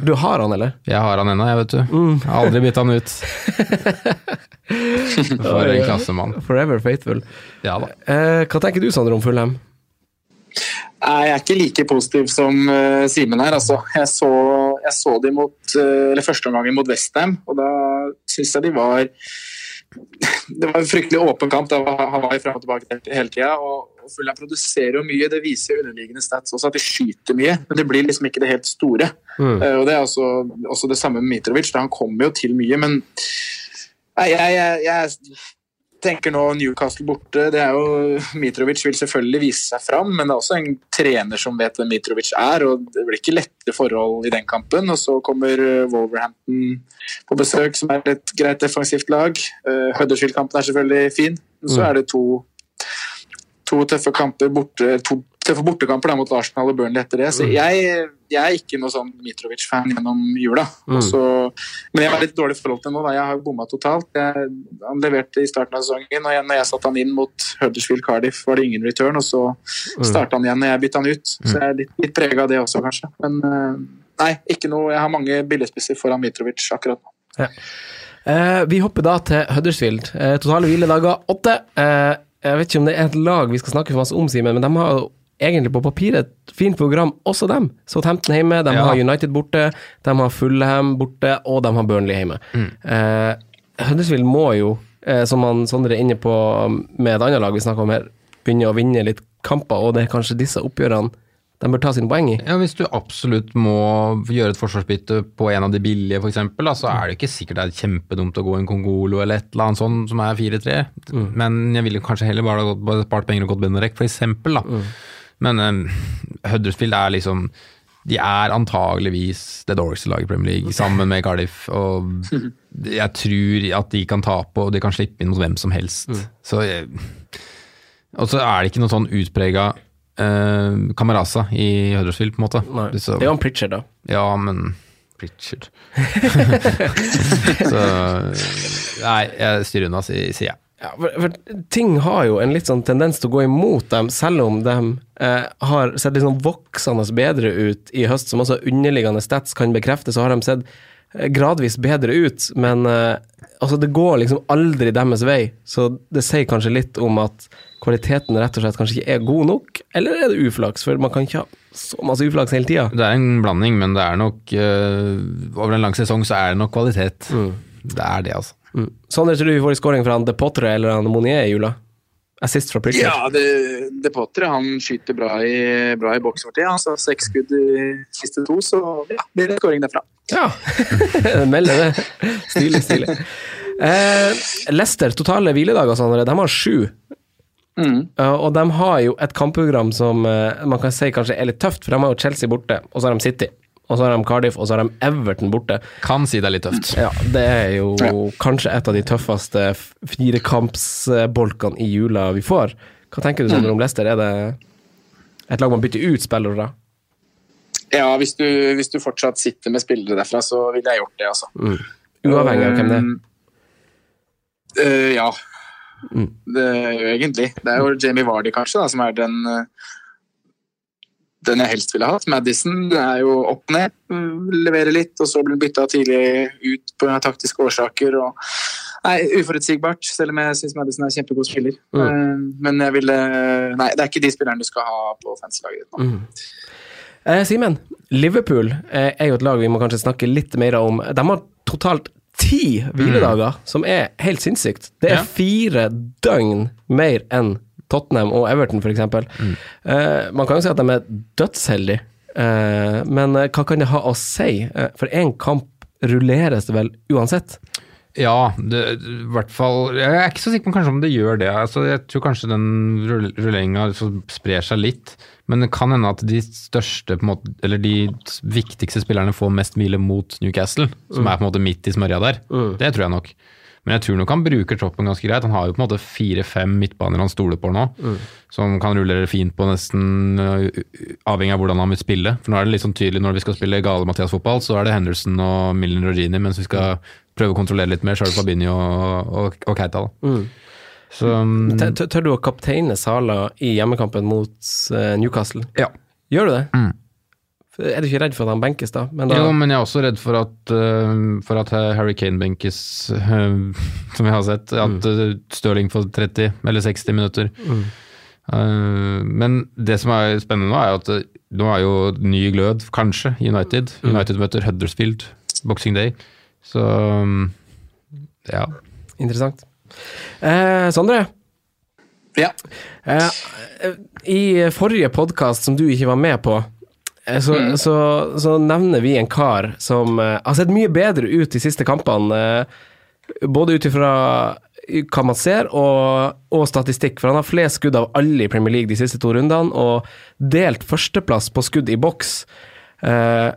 Du har han, eller? Jeg har han ennå, jeg, vet du. Jeg har aldri bitt han ut. For en klassemann. Forever faithful. Ja da. Hva tenker du, Sander, om Fulham? Jeg er ikke like positiv som uh, Simen her. Altså. Jeg, så, jeg så de mot, uh, eller første omgangen mot Westham, og da syns jeg de var Det var en fryktelig åpen kamp. Det var Hawaii fram og tilbake hele- tida. Og, Fulham produserer jo mye. Det viser underliggende stats også, at de skyter mye. Men det blir liksom ikke det helt store. Mm. Eh, og Det er også, også det samme med Mitrovic. Han kommer jo til mye, men jeg, jeg, jeg tenker nå Newcastle borte. Det er jo, Mitrovic vil selvfølgelig vise seg fram, men det er også en trener som vet hvem Mitrovic er. og Det blir ikke lettere forhold i den kampen. og Så kommer eh, Wolverhampton på besøk, som er et greit defensivt lag. Uh, Huddersfield-kampen er selvfølgelig fin. Så Mm. er det to, to tøffe kamper borte, to tøffe bortekamper da, mot Arsenal og Burnley etter det. Så jeg, jeg er ikke noe sånn Mitrovic-fan gjennom jula. Mm. Og men jeg har litt dårlig forhold til nå. Da. Jeg har bomma totalt. Jeg, han leverte i starten av sesongen, og jeg, når jeg satte han inn mot Huddersfield Cardiff, var det ingen return. Og så starta han igjen når jeg bytta han ut. Så jeg er litt, litt prega av det også, kanskje. Men eh, nei, ikke noe. Jeg har mange billedspisser foran Mitrovic akkurat nå. Eh, vi hopper da til Huddersfield. Eh, totale hviledager åtte. Eh, jeg vet ikke om det er et lag vi skal snakke for masse om, Simen, men de har egentlig på papiret et fint program, også dem. Southampton hjemme, de Ja. har United borte, de har Fulham borte, og de har Burnley hjemme. Eh, Huddersfield må jo, eh, som han Sondre er inne på med et annet lag vi snakker om her, begynne å vinne litt kamper, og det er kanskje disse oppgjørene de bør ta sine poeng i. Ja, Hvis du absolutt må gjøre et forsvarsbytte på en av de billige, f.eks., så er det ikke sikkert det er kjempedumt å gå en Kongolo eller et eller annet sånt som er 4-3. Men jeg ville kanskje heller bare spart penger og gått Benedek, f.eks. da. Men um, Huddersfield er liksom De er antageligvis det dårligste laget i Premier League, sammen med Cardiff. Og jeg tror at de kan tape, og de kan slippe inn mot hvem som helst. Så Og så er det ikke noe sånn utprega uh, Camarasa i Huddersfield, på en måte. Nei. Så- Det er jo en Pritchard, da. ja, men Pritchard. så Nei, jeg styrer unna, sier jeg. Ja, for, for ting har jo en litt sånn tendens til å gå imot dem, selv om de eh, har sett litt sånn voksende bedre ut i høst, som også underliggende stats kan bekrefte, så har de sett eh, gradvis bedre ut, men eh, altså det går liksom aldri deres vei, så det sier kanskje litt om at kvaliteten rett og slett kanskje ikke er god nok, eller er det uflaks, for man kan ikke ha så masse uflaks hele tida. Det er en blanding, men det er nok eh, Over en lang sesong så er det nok kvalitet. Det er det, altså. Mm. Sondre, tror du vi får en scoring fra han De Potre eller han Monier i jula? Assist fra Pritchard? Ja, De, de Potre han skyter bra i, bra i boks for tida. Han sa seks skudd i siste to, så ja, blir det skåring derfra. Ja, melder det. Stilig, stilig. Eh, Leicester, totale hviledager, Sondre, de har sju. Mm. Uh, og de har jo et kampprogram som uh, man kan si kanskje er litt tøft, for de har jo Chelsea borte, og så har de City. Og så har de Cardiff, og så har de Everton borte. Kan si det er litt tøft. Ja, Det er jo Ja. kanskje et av de tøffeste firekampsbolkene i jula vi får. Hva tenker du Sondre, om Leicester? Er det et lag man bytter ut spillere? Ja, hvis du, hvis du fortsatt sitter med spillere derfra, så ville jeg gjort det, altså. Uavhengig av hvem det er? Uh, ja. Mm. Det egentlig. Det er jo Jamie Vardy, kanskje, da, som er den eh, den jeg helst ville hatt. Madison er jo opp ned, mm, leverer litt, og så blir han bytta tidlig ut på taktiske årsaker. og Nei, uforutsigbart, selv om jeg syns Madison er kjempegod spiller. Mm. Men jeg ville Nei, det er ikke de spillerne du skal ha på fanslaget ditt nå. Mm. Eh, Simen, Liverpool eh, er jo et lag vi må kanskje snakke litt mer om. De har totalt ti hviledager, som er helt sinnssykt. Det er Ja. fire døgn mer enn Tottenham og Everton, f.eks. Eh, man kan jo si at de er dødsheldige, eh, men eh, hva kan det ha å si? Eh, for én kamp rulleres det vel uansett? Ja, det, i hvert fall Jeg er ikke så sikker på kanskje om det gjør det. Altså, jeg tror kanskje den rull- rulleringa sprer seg litt. Men det kan hende at de største, på måte, eller de viktigste spillerne får mest hvile mot Newcastle, som er på en måte midt i smørja der. Det tror jeg nok. Men jeg tror nok han bruker troppen ganske greit. Han har jo på en måte fire-fem midtbaner han stoler på nå, som kan rullere fint på nesten uh, avhengig av hvordan han vil spille. For nå er det litt sånn tydelig når vi skal spille gale Mathias-fotball, så er det Henderson og Milner og Gini, mens vi skal prøve å kontrollere litt mer, så er det Fabinho og, og, og Keita. Da. Så um, Tør, tør- du å kapteine Sala i hjemmekampen mot eh, Newcastle? ja. Gjør du det? Mm. Er du ikke redd for at han benkes, da? Men da Jo, men jeg er også redd for at, uh, for at Harry Kane benkes, uh, som jeg har sett. At mm. Stirling får 30 eller 60 minutter. Uh, men det som er spennende nå, er at nå er jo ny glød, kanskje, United. United. United møter Huddersfield Boxing Day. Så um, ja. Interessant. Eh, Sondre, Ja. eh, i forrige podkast som du ikke var med på, eh, så, så, så nevner vi en kar som eh, har sett mye bedre ut de siste kampene. Eh, både ut ifra hva man ser, og, og statistikk. For han har flest skudd av alle i Premier League de siste to rundene, og delt førsteplass på skudd i boks. Eh,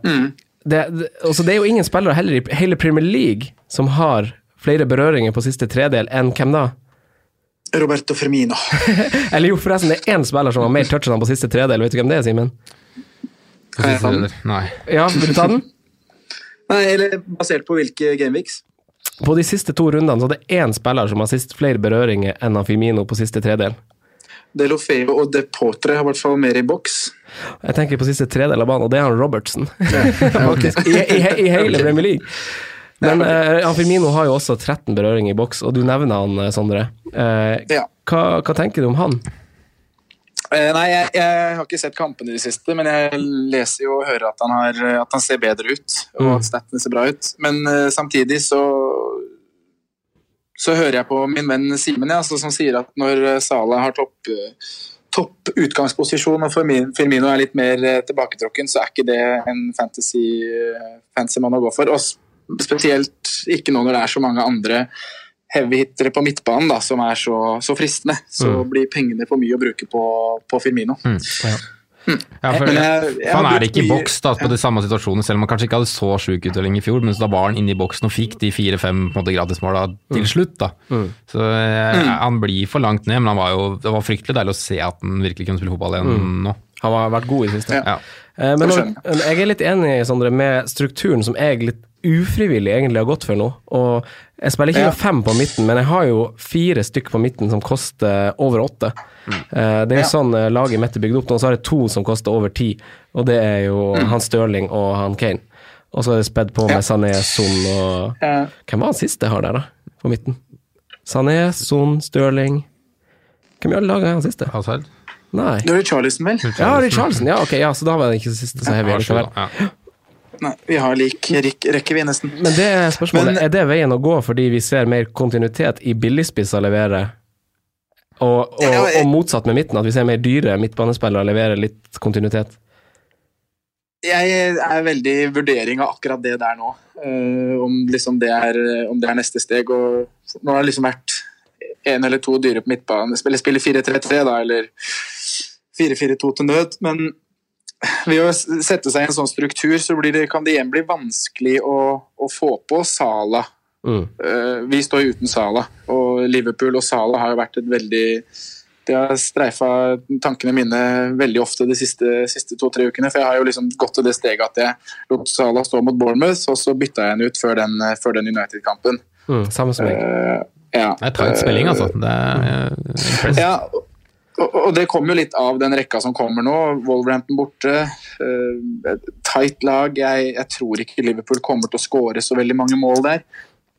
det, det, altså det er jo ingen spillere heller i hele Premier League som har flere berøringer på siste tredel enn hvem da? Roberto Firmino. Eller jo, forresten, det er én spiller som har mer touch enn han på siste tredel. Vet du hvem det er, Simen? Kan jeg ta den? Nei. Ja, vil du ta den? Nei, eller basert på hvilke gameweeks? På de siste to rundene så er det én spiller som har sist flere berøringer enn Firmino på siste tredel. Delofeo og De Potre har i hvert fall mer i boks. Jeg tenker på siste tredel av banen, og det er han Robertson. Faktisk. I, i, I hele Premier League. Men eh, han Firmino har jo også 13 berøringer i boks, og du nevner han, eh, Sondre. Uh, Ja. hva, hva tenker du om han? Eh, nei, jeg, jeg har ikke sett kampene i det siste, men jeg leser jo og hører at han, har, at han ser bedre ut, og at stattene ser bra ut. Men uh, samtidig så så hører jeg på min venn Simen, ja, som sier at når Sala Salah har topp, eh, topp utgangsposisjon og Firmino er litt mer eh, tilbaketrukken, så er ikke det en fantasy, eh, fancy mann å gå for. Og spesielt ikke nå når det er så mange andre heavy-hittere på midtbanen da, som er så, så fristende. Så blir pengene for mye å bruke på, på Firmino. Ja, for, jeg- jeg han er ikke i boks da, på de samme situasjonene, selv om han kanskje ikke hadde så sjuk uttelling i fjor, men så da var han inne i boksen og fikk de fire-fem gratismåla til slutt. da. Så jeg, Han blir for langt ned, men han var jo, det var fryktelig deilig å se at han virkelig kunne spille fotball igjen nå. Han har vært god i det siste. Ja. Ja. Eh, Men når, jeg er litt enig Sandre, med strukturen som jeg litt ufrivillig egentlig har gått for nå. Og jeg spiller ikke Ja. med fem på midten, men jeg har jo fire stykker på midten som koster over åtte. Mm. Det er jo Ja. sånn eh, laget mitt er bygd opp nå, så har jeg to som koster over ti, og det er jo han Stirling og han Kane. Og så er det spedd på med Ja. Sané, Son og Ja. Hvem var han siste jeg har der, da? På midten? Sané, Son, Stirling Hvem i alle dager er han siste? Hazard? Nei. Det er Charlison, vel? Ja, Charlison. Ja, ok, ja, så da var det ikke siste så heavy ja. Nei, vi har lik rekkevidde, vi, nesten. Men det er spørsmålet, Men- er det veien å gå fordi vi ser mer kontinuitet i billigspisser levere, og, og, Ja, jeg- og motsatt med midten, at vi ser mer dyre midtbanespillere levere litt kontinuitet? Jeg er veldig i vurdering av akkurat det der nå. Uh, om, liksom det er, om det er neste steg. Og nå har det liksom vært én eller to dyre på midtbanen. Spiller, spiller 4-3-3, da, eller 4-4-2 til nød. Men ved å sette seg i en sånn struktur, så blir det, kan det igjen bli vanskelig å, å få på Sala. Mm. Eh, vi står uten Sala, og Liverpool og Sala har jo vært et veldig Det har streifa tankene mine veldig ofte de siste, siste to-tre ukene. For jeg har jo liksom gått til det steget at jeg lot Sala stå mot Bournemouth, og så bytta jeg henne ut før den, den United-kampen. Mm, samme som meg. Uh, ja. Det er tight spilling, altså. Det er eh, impressive. Ja, og, det kommer jo litt av den rekka som kommer nå. Wolverhampton borte. eh, tight lag. Jeg, jeg tror ikke Liverpool kommer til å skåre så veldig mange mål der.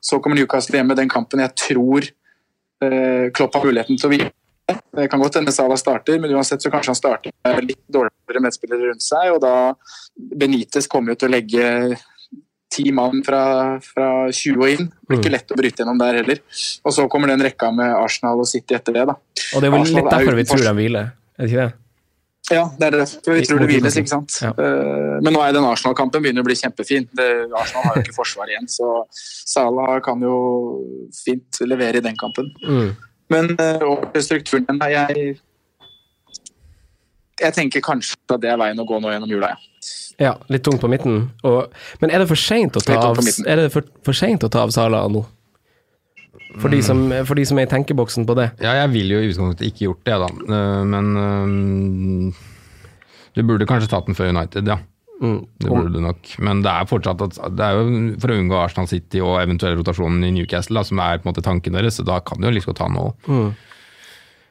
Så kommer Newcastle hjemme. den kampen jeg tror eh, Klopp har muligheten til å vinne. Det kan godt hende Salah starter, men uansett så kanskje han starter med litt dårligere medspillere rundt seg. og da Benitez kommer jo til å legge ti mann fra, fra 20 og inn. Det blir ikke lett å bryte gjennom der heller. Og så kommer den rekka med Arsenal og City etter det. da. Og det er vel Arsenal litt er derfor vi tror de hviler, er det ikke det? Ja, det er derfor vi tror det hviles, ikke sant. Ja. Eh, Men nå er den Arsenal-kampen begynner å bli kjempefin. Det, Arsenal har jo ikke forsvar igjen, så Salah kan jo fint levere i den kampen. Mm. Men eh, over til strukturen jeg Jeg tenker kanskje at det er veien å gå nå gjennom jula, ja. Ja, litt tungt på midten. Og, men er det for seint å ta av. Er det for, for sent å ta av Sala nå? For de, som, for de som er i tenkeboksen på det. Ja, jeg vil jo i utgangspunktet ikke gjort det, da. Eh, Men um, du burde kanskje tatt den før United, ja. Mm. Det burde du nok. Men det er fortsatt at, det er jo for å unngå Arsenal City og eventuell rotasjon i Newcastle, da, som er på en måte tanken deres, så da kan du jo liksom ta nå. Mm.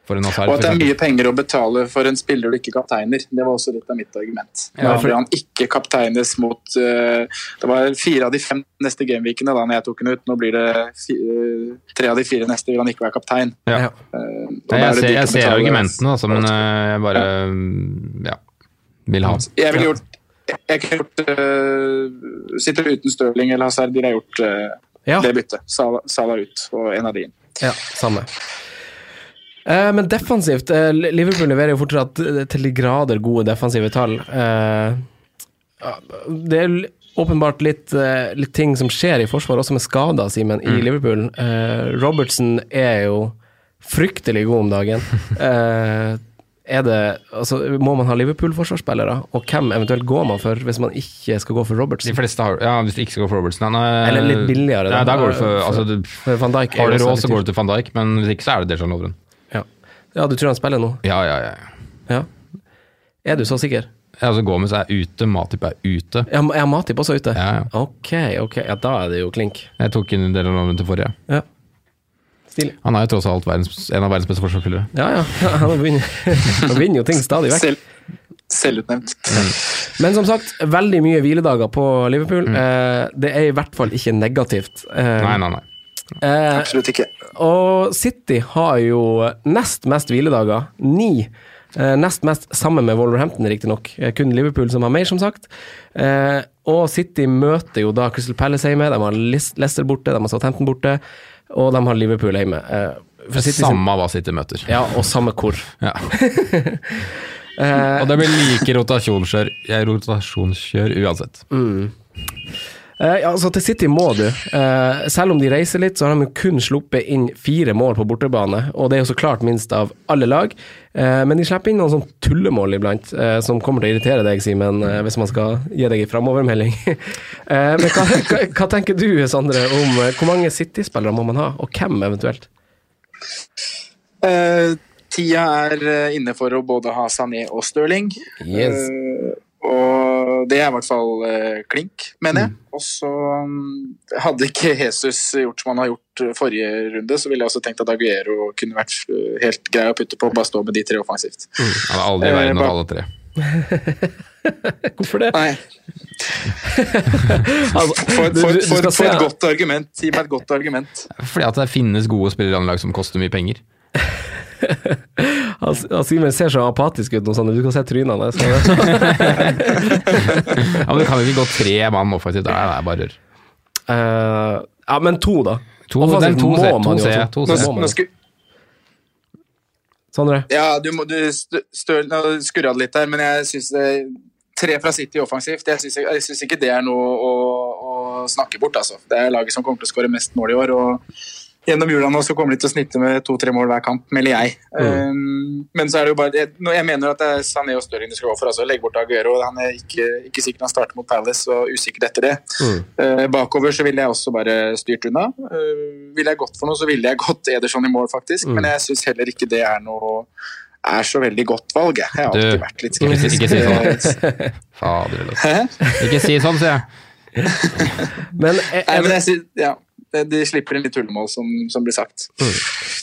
For en Hazard, Og at det er mye penger å betale for en spiller du ikke kapteiner. Det var også litt av mitt argument. Ja, for- Fordi han ikke kapteines mot uh, Det var fire av de fem neste gameweekene da når jeg tok den ut. Nå blir det eh, tre av de fire neste vil han ikke være kaptein. Ja. Eh, Nei, jeg, ser, jeg ser argumentene, altså, men jeg bare ja, vil ha. Jeg ville gjort jeg kunne gjort uh, Sitter uten Stirling eller Hazard, ville jeg gjort Ja. det byttet. Salah, Sala, ut og en av de inn. Ja, samme. Eh, men defensivt eh, Liverpool leverer jo fortsatt eh, til de grader gode defensive tall. Eh, det er åpenbart litt, eh, litt ting som skjer i forsvaret, også med skader, Simen, i Liverpool. Eh, Robertson er jo fryktelig god om dagen. Eh, er det, altså, må man ha Liverpool-forsvarsspillere, og hvem eventuelt går man for hvis man ikke skal gå for De fleste har Ja, hvis du ikke skal gå for Robertson nei, Eller litt billigere, da. Ja, da går du for, altså, du, For Van Dijk Har du råd, så går du til van Dijk, men hvis ikke, så er det Dejan Lovren. Ja. du tror han spiller nå? Ja, ja, ja. Ja. Er du så sikker? Ja, Altså, Gomez er ute, Matip er ute. Ja, er Matip også ute? Ja, ja. Ok, ok. Ja, da er det jo klink. Jeg tok inn en del av navnet til forrige. Ja. Stilig. Han er jo tross alt verdens, en av verdens beste forsvarsspillere. Ja, ja. Han vinner, han vinner jo ting stadig vekk. Selv, selvutnevnt. Men som sagt, veldig mye hviledager på Liverpool. Eh, det er i hvert fall ikke negativt. Eh, Nei, nei, nei. Eh, Absolutt ikke. og City har jo nest mest hviledager. Ni. Eh, nest mest sammen med Wolverhampton, riktignok. Eh, kun Liverpool som har mer, som sagt. Eh, og City møter jo da Crystal Palace hjemme, de har Leicester borte, de har Southampton borte, og de har Liverpool hjemme. Eh, for City sin- Samme hva City møter. Ja, og samme hvor. Ja. Og det blir like rotasjonskjør, rotasjonskjør uansett. Eh, ja, altså Til City må du. Uh, selv om de reiser litt, så har de kun sluppet inn fire mål på bortebane. Og det er jo så klart minst av alle lag. Uh, men de slipper inn noen sånn tullemål iblant, som kommer til å irritere deg, Simen, hvis man skal gi deg en framovermelding. men hva, hva, hva tenker du, Sondre, om hvor mange City-spillere må man ha, og hvem eventuelt? Tida er inne for å både ha Sané og Stirling. Yes. Eh, og det er i hvert fall eh, klink, mener jeg. Og så mm, hadde ikke Jesus gjort som han har gjort eh, forrige runde, så ville jeg også tenkt at Aguero kunne vært eh, helt grei å putte på, bare stå med de tre offensivt. Han er aldri i Eh, av alle tre. Hvorfor det? Nei, Altså, for, for, for, for se- et godt argument. Gi meg et godt argument. Fordi at det finnes gode spillere i andre lag som koster mye penger. Simen ser så apatisk ut nå, sånn, du kan se trynene. hans. Ja, men Det kan jo ikke gå tre mann offensivt. Det er det bare rør. Uh, ja, men to, da. To, Offensivt den to må man to jo to må man nå Sondre? ja, du, må, du skurra det litt der, men jeg syns tre fra City offensivt Jeg syns jeg syns ikke det er noe å, å snakke bort, altså. Det er laget som kommer til å skåre mest mål i år. og Gjennom jula nå så kommer de til å snitte med to-tre mål hver kamp, melder jeg. Um, men så er det jo bare jeg, jeg mener at det er Sané og Stirling de skal gå for. altså Legg bort Aguero. Han er ikke, ikke sikkert han starter mot Palace, og usikker etter det. Mm. Uh, bakover så ville jeg også bare styrt unna. Uh, ville jeg gått for noe, så ville jeg gått Ederson i mål, faktisk. Mm. Men jeg syns heller ikke det er noe er så veldig godt valg. Jeg, har Du, alltid vært litt ikke- skeptisk. ikke si sånn. Fader. Ikke si sånn, sier jeg. Men er, Nei, er men jeg ja, de, de slipper inn litt tullemål, som, som blir sagt.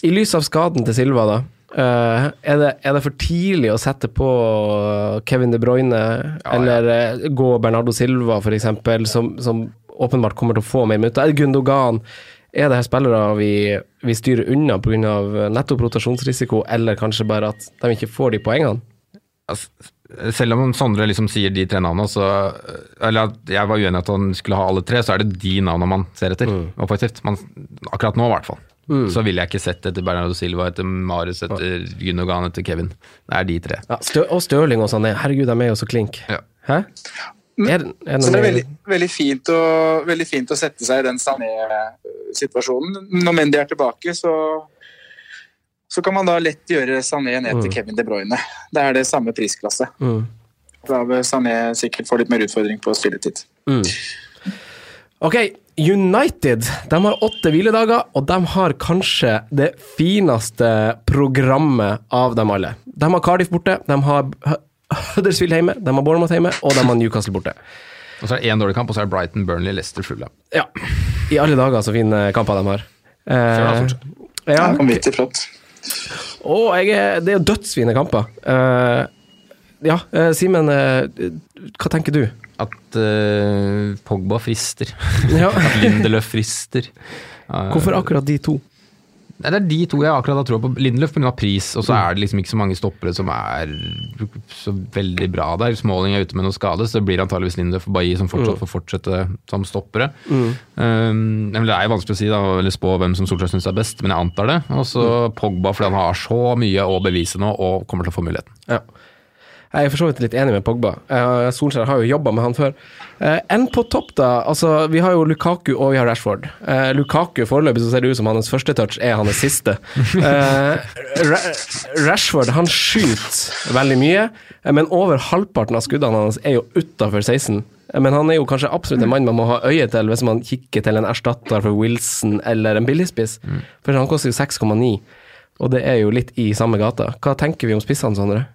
i lys av skaden til Silva, da. Uh, er, det, er det for tidlig å sette på Kevin De Bruyne, eller ja. gå Bernardo Silva, f.eks., som, som åpenbart kommer til å få mer minutter? Er det Gundogan? Er det her spillere vi, vi styrer unna pga. nettopp rotasjonsrisiko, eller kanskje bare at de ikke får de poengene? Altså, selv om Sondre liksom sier de tre navnene, så Eller at jeg var uenig i at han skulle ha alle tre, så er det de navnene man ser etter. Offensivt. Man, akkurat nå, i hvert fall. Så ville jeg ikke sett etter Bernardo Silva, etter Marius, etter Gundogan, etter Kevin. Det er de tre. Ja, Stø og Stirling og sånn. Herregud, de er jo så klink. Ja. Hæ? Er, er Så det er veldig, veldig, fint å, veldig fint å sette seg i den Sané-situasjonen. Når Mendy er tilbake, så, så kan man da lett gjøre Sané ned til Kevin De Bruyne. Det er det samme prisklasse. Mm. Da vil Sané sikkert få litt mer utfordring på spilletid. Ok, United de har åtte hviledager, og de har kanskje det fineste programmet av dem alle. De har Cardiff borte, de har Huddersfield hjemme, de har Bournemouth hjemme, og de har Newcastle borte. Og så er det én dårlig kamp, og så er det Brighton, Burnley, Leicester, Fulham. Ja, i alle dager så fine kamper de har. Eh, ja, Vanvittig flott. Og jeg er, det er jo dødsfine kamper. Uh, ja, uh, Simen, uh, hva tenker du? At eh, Pogba frister. Ja. At Lindeløf frister. Eh, Hvorfor akkurat de to? Nei, Det er de to jeg akkurat har troa på. Lindeløf pga. pris, og så er det liksom ikke så mange stoppere som er så veldig bra der. Smalling er ute med noe skade, så det blir antageligvis Lindeløf og Bailly som fortsatt får fortsette som stoppere. Um, det er jo vanskelig å si da, eller spå hvem som Solskjær syns er best, men jeg antar det. Og så Pogba fordi han har så mye å bevise nå og kommer til å få muligheten. Ja. Jeg er for så vidt litt enig med Pogba. Solskjær har jo jobba med han før. Eh, Enn på topp, da. Altså, vi har jo Lukaku og vi har Rashford. Eh, Lukaku foreløpig så ser det ut som hans første touch er hans siste. Eh, Rashford han skyter veldig mye, men over halvparten av skuddene hans er jo utafor 16. Eh, Men han er jo kanskje absolutt en mann man må ha øye til hvis man kikker til en erstatter for Wilson eller en billigspiss. For han koster jo 6,9, og det er jo litt i samme gata. Hva tenker vi om spissene, Sondre?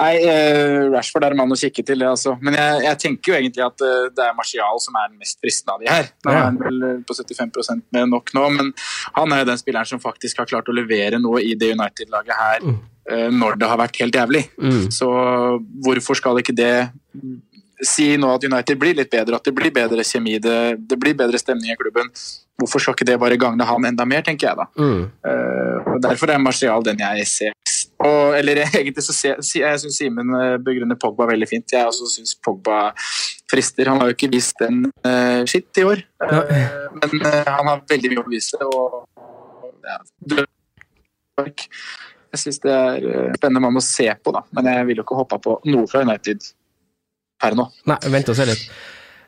Nei, uh, Rashford er en mann å kikke til, det altså. Men jeg, jeg tenker jo egentlig at uh, det er Martial som er den mest fristende av de her. Nå er han vel eh, på 75% med nok nå, men han er jo den spilleren som faktisk har klart å levere noe i det United-laget her uh, når det har vært helt jævlig. Så hvorfor skal ikke det si nå at United blir litt bedre, at det blir bedre kjemi, det, det blir bedre stemning i klubben. Hvorfor skal ikke det bare gagne han enda mer, tenker jeg da. Eh, og Derfor er Martial den jeg ser. Og, eller egentlig så ser jeg syns Simen eh, begrunner Pogba veldig fint. Jeg også syns Pogba frister. Han har jo ikke vist en uh, skitt i år, Uh, men uh, han har veldig mye å bevise. Og, ja, jeg syns det er eh, spennende mann å se på, da. men jeg vil jo ikke hoppe på noe fra United per nå. Nei, vent og se litt.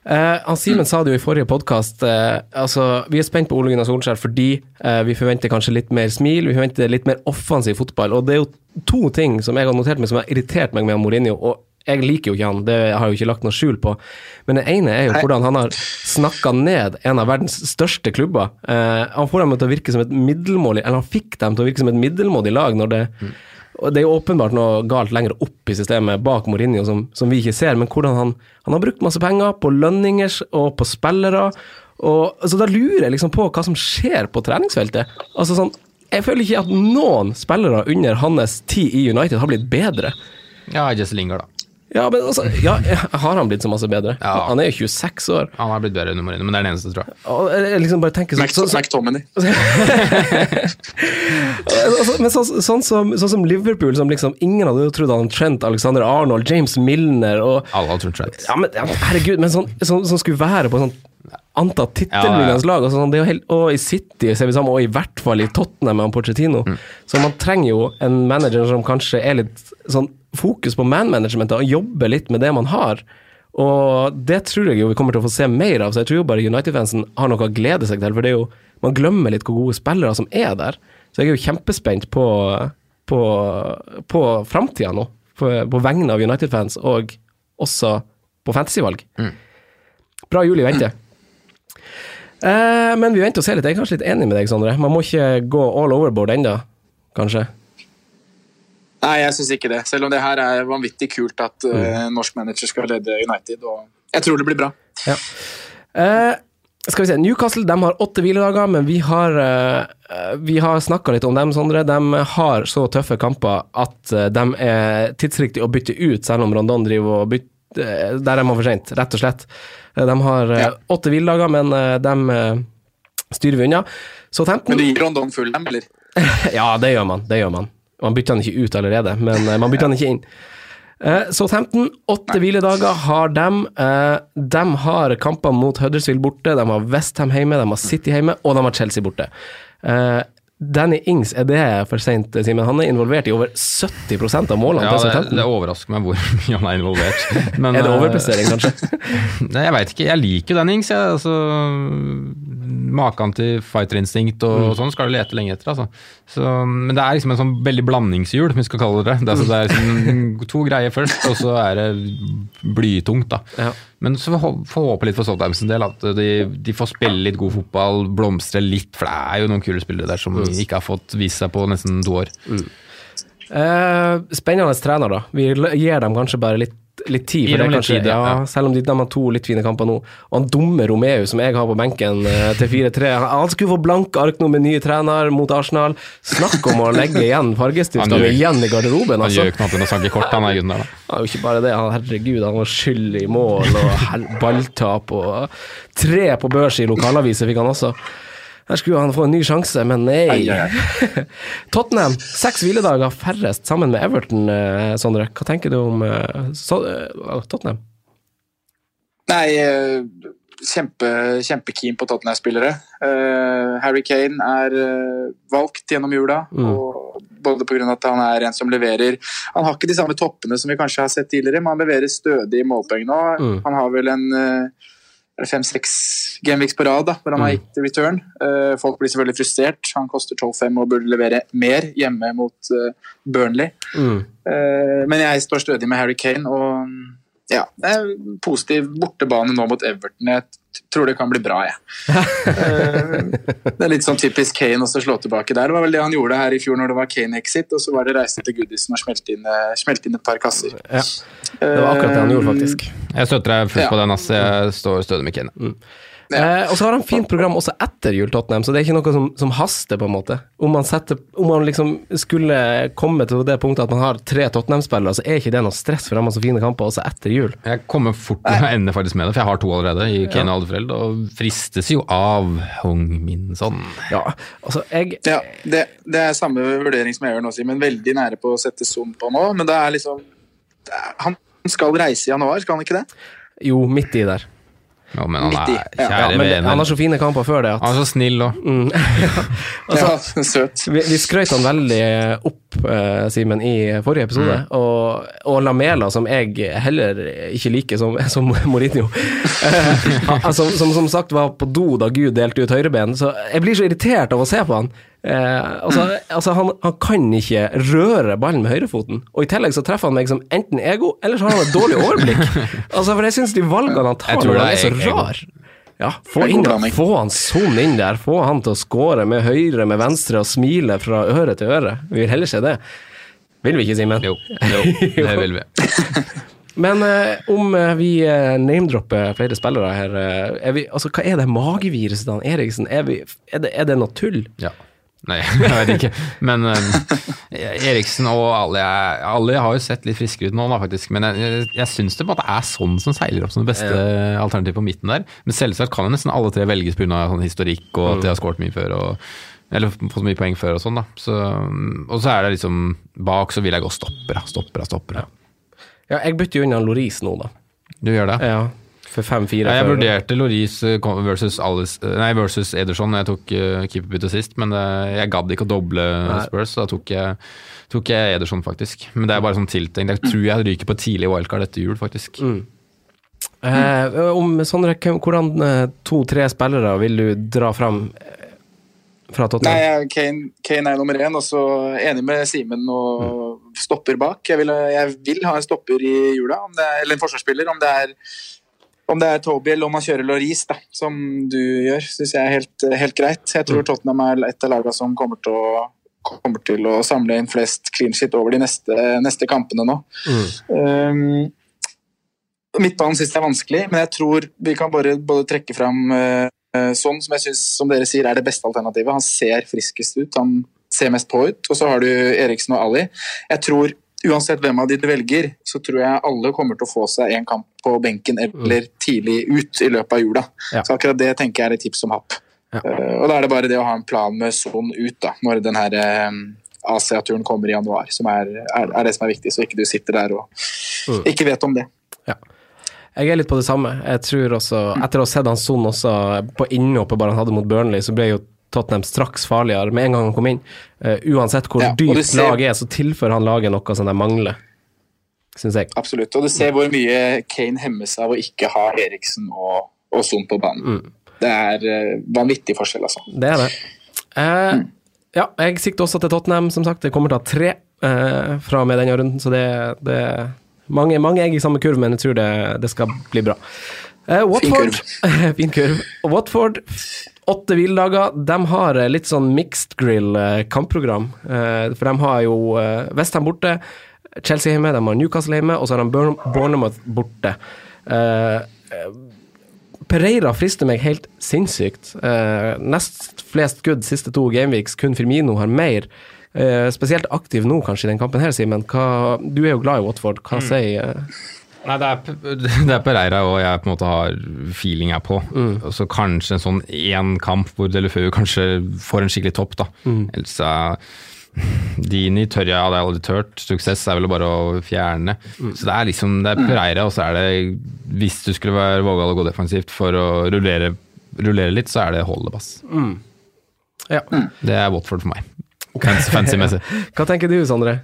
Eh, han Simen sa det jo i forrige podkast, altså, vi er spent på Ole Gunnar Solskjær fordi uh, vi forventer kanskje litt mer smil, vi forventer litt mer offensiv fotball. Og det er jo to ting som jeg har notert meg som har irritert meg med Mourinho. og jeg liker jo ikke han, det har jeg jo ikke lagt noe skjul på. Men det ene er jo hvordan han har snakka ned en av verdens største klubber. Eh, han får dem til å virke som et middelmådig Eller han fikk dem til å virke som et middelmådig lag når det og Det er jo åpenbart noe galt lenger opp i systemet bak Mourinho som, som vi ikke ser, men hvordan han, han har brukt masse penger på lønninger og på spillere. Og, så Da lurer jeg liksom på hva som skjer på treningsfeltet. Altså sånn, Jeg føler ikke at noen spillere under hans tid i United har blitt bedre. Ja, Jesse Lingard, da. Ja, men altså, ja, Har han blitt så masse bedre? Ja. Han er jo 26 år. Han har blitt bedre nummer én, men det er den eneste, tror jeg. Og jeg liksom bare tenker sånn, Mac- så, så, McTominay. Altså, men så, sånn, som, sånn som Liverpool, som liksom ingen hadde jo trodd han Trent, Alexander Arnold, James Milner og Alle hadde trodd Trent. Ja, men ja, herregud, men sånn, sånn, sånn skulle være på sånn antatt tittelvinnende lag. Altså, sånn, det er jo helt, og i City ser vi sammen, og i hvert fall i Tottenham med Porcetino. Mm. Så man trenger jo en manager som kanskje er litt sånn fokus på man-managementet, og jobbe litt med det man har. Og det tror jeg jo vi kommer til å få se mer av, så jeg tror jo bare United-fansen har noe å glede seg til. For det er jo, man glemmer litt hvor gode spillere som er der. Så jeg er jo kjempespent på, på, på framtida nå, på, på vegne av United-fans, og også på fantasyvalg. Bra jul i vente. Eh, men vi venter og ser litt. Jeg er kanskje litt enig med deg, Sondre. Man må ikke gå all overboard ennå, kanskje. Nei, jeg syns ikke det. Selv om det her er vanvittig kult at eh, norsk manager skal lede United. Og jeg tror det blir bra. Ja. Uh, skal vi se, Newcastle de har åtte hviledager, men vi har, uh, vi har snakka litt om dem, Sondre. De har så tøffe kamper at de er tidsriktig å bytte ut, selv om Rondon driver og bytter Der er man for seint, rett og slett. De har Ja. åtte hviledager, men uh, de styrer vi unna. Så 15 Men du gir Rondon full dem, eller? Ja, det gjør man. det gjør Man Man bytter han ikke ut allerede, men eh, man bytter han ikke inn. Southampton, Så 15, åtte hviledager har dem. Eh, De har kamper mot Huddersfield borte, de har Westham hjemme, de har City hjemme, og de har Chelsea borte. Eh, Danny Ings, er det for seint, Simen? Han er involvert i over 70% av målene Ja, det, Southampton. det overrasker meg hvor mye han er involvert. Men, Er det eh, overprestering, kanskje? Nei, jeg veit ikke. Jeg liker den, Ings. Jeg, altså, Maken til fighterinstinkt og, Mm. og sånn skal du lete lenge etter. Altså. Så, men det er liksom en sånn veldig blandingshjul, om vi skal kalle det det. Er, det er liksom to greier først, og så er det blytungt. da. Ja. Men så får håpe litt for Southampton del at de, de får spille litt god fotball, blomstre litt, for det er jo noen kule spillere der som ikke har fått vist seg på nesten to år. Eh, spennende trener, da. Vi gir dem kanskje bare litt, litt tid. For det kanskje, tid, ja. ja, selv om de, de har to litt fine kamper nå. Og han dumme Romeo som jeg har på benken eh, til 4-3, han- han skulle få blank ark nå med ny trener mot Arsenal. Snakk om å legge igjen Han fargestiftene igjen i garderoben, Han altså. gjør jo ikke noe sanke kort, han er der, da. Han jo ikke bare det, han, herregud, han var skyld i mål og balltap og tre på børs i lokalaviser fikk han også. Her skulle han få en ny sjanse, men nei. Ai, ai, Tottenham, seks hviledager færrest sammen med Everton, eh, Sondre. Hva tenker du om eh, så, eh, Tottenham? Nei, kjempe, kjempekeen på Tottenham-spillere. Harry Kane er valgt gjennom jula, og både pga. at han er en som leverer Han har ikke de samme toppene som vi kanskje har sett tidligere, men han leverer stødig målpoeng nå. Mm. Han har vel en fem-seks gameweeks på rad da, hvor han har gitt return. Uh, folk blir selvfølgelig frustrert. Han koster 12-5 og burde levere mer hjemme mot uh, Burnley. Mm. Uh, men jeg står stødig med Harry Kane, og ja, det er positiv bortebane nå mot Everton. Jeg tror det kan bli bra, jeg. Eh, det er litt sånn typisk Kane å slå tilbake der. Det var vel det han gjorde her i fjor når det var Kane-exit, og så var det reise til Goodison og smelte inn, smelt inn et par kasser. Ja, det var akkurat det han gjorde, faktisk. Jeg støtter deg fullt Ja. på den, ass. Jeg står stødig med Kane. Eh, og så har han fint program også etter jul, Tottenham, så det er ikke noe som, som haster, på en måte. Om man, setter, om man liksom skulle komme til det punktet at man har tre Tottenham-spillere, så er ikke det noe stress, for de har så fine kamper også etter jul. Jeg kommer fort til å ende faktisk med det, for jeg har to allerede i Kane og Alderfreld, og fristes jo av Hong Min Son. Ja, altså, jeg Ja, det, det er samme vurdering som jeg gjør nå, Simen. Veldig nære på å sette Zoom på nå, men det er liksom det er, Han skal reise i januar, skal han ikke det? Jo, midt i der. Ja, men han er kjære Ja, men det, vene. han har så fine kamper før det at Han er så snill òg. Altså, ja, søt. Vi, vi skrøt han veldig opp, uh, Simen, i forrige episode. Og, og Lamela, som jeg heller ikke liker som, som Mourinho, altså, som, som som sagt var på do da Gud delte ut høyreben. Så jeg blir så irritert av å se på han. Eh, altså, altså han, han kan ikke røre ballen med høyrefoten. Og i tillegg så treffer han meg som enten ego, eller så har han et dårlig overblikk. Altså, for jeg syns de valgene han tar, Jeg tror når han er så rar ja, få, inn, få han sånn inn der, få han til å score med høyre, med venstre og smile fra øre til øre. Vi vil heller se det. Vil vi ikke, Simen? Jo, jo det vil vi. Men eh, om eh, vi eh, name-dropper flere spillere her, eh, er vi, altså, hva er det mageviruset til Eriksen? Er, vi, er, det, er det noe tull? Ja. Nei, jeg vet ikke. Men eh, Eriksen og Ali, Ali har jo sett litt friskere ut nå, da, faktisk. Men jeg, jeg, syns det på en måte er sånn som seiler opp som det beste alternativet på midten der. Men selvsagt kan jo nesten alle tre velges pga. Sånn historikk og at de har skåret mye før. Og, eller fått mye poeng før og sånn, da. Så, og så er det liksom Bak så vil jeg gå stopper, da. Stopper, da, stopper. da. Ja, jeg bytter jo unna Loris nå, da. Du gjør det? Ja, for 5-4. Ja, jeg vurderte Loris eh, versus, Alice, eh, nei, versus Ederson jeg tok uh, keeperbytte sist, men eh, jeg gadd ikke å doble Spurs, så da tok jeg, tok jeg Ederson, faktisk. Men det er bare sånn tiltenkt. Jeg tror jeg ryker på tidlig wildcard etter jul, faktisk. Eh, om Sondre, hvordan eh, to-tre spillere vil du dra fram eh, fra Tottenham? Nei, Kane, Kane er nummer én, og så enig med Simen og stopper bak. Jeg vil, jeg vil ha en stopper i jula, om det er, eller en forsvarsspiller. Om det er om det er Toby eller om man kjører Loris, da, som du gjør, syns jeg er helt, helt greit. Jeg tror Tottenham er et av lagene som kommer til å kommer til å samle inn flest clean shit over de neste, neste kampene nå. Um, midtbanen syns jeg er vanskelig, men jeg tror vi kan bare både trekke fram uh, sånn som jeg synes, som dere sier, er det beste alternativet. Han ser friskest ut, han ser mest på ut. Og så har du Eriksen og Ali. Jeg tror Uansett hvem av de du velger, så tror jeg alle kommer til å få seg en kamp på benken eller tidlig ut i løpet av jula. Ja. Så akkurat det tenker jeg er et tips om happ. Ja. Uh, og da er det bare det å ha en plan med sånn ut, da, når den her uh, Asia-turen kommer i januar, som er, er, er det som er viktig, så ikke du sitter der og Mm. ikke vet om det. Ja. Jeg er litt på det samme. Jeg tror også, Etter å ha sett han Son også på innhoppet bare han hadde mot Burnley, så ble jo Tottenham straks farligere med en gang han kom inn. Uh, uansett hvor Ja, dypt ser- laget er, så tilfører han laget noe som de mangler, Synes jeg. Absolutt. Og du ser hvor mye Kane hemmes av å ikke ha Eriksen og, og Son på banen. Det er uh, vanvittig forskjell, altså. Det er det. Eh, ja, jeg sikter også til Tottenham, som sagt. Det kommer til å ha tre fra og med denne runden, så det, det mange, mange egg i samme kurv, men jeg tror det, det skal bli bra. Eh, Watford Fin kurv. Watford, åtte hviledager. De har eh, litt sånn mixed grill eh, kampprogram. Uh, for de har jo uh, Westham borte, Chelsea hjemme, de har Newcastle hjemme, og så har de Bournemouth borte. Eh, Pereira frister meg helt sinnssykt. Eh, nest flest skudd siste to gameweeks, kun Firmino har mer. Eh, spesielt aktiv nå, kanskje, i den kampen her, Simen. Du er jo glad i Watford. Hva sier eh, Nei, det er, det er Pereira og jeg på en måte har feeling her på. Mm. så kanskje en sånn én kamp hvor Delefeu kanskje får en skikkelig topp, da. Ellers er Dini tør jeg, hadde jeg aldri tørt. Suksess er vel bare å fjerne. Så det er liksom det er Pereira, og så er det Hvis du skulle være vågal og gå defensivt for å rullere, rullere litt, så er det Holdebass. Ja. Det er Watford for meg. Fancy- Fancy-messig. Hva tenker du, Sondre?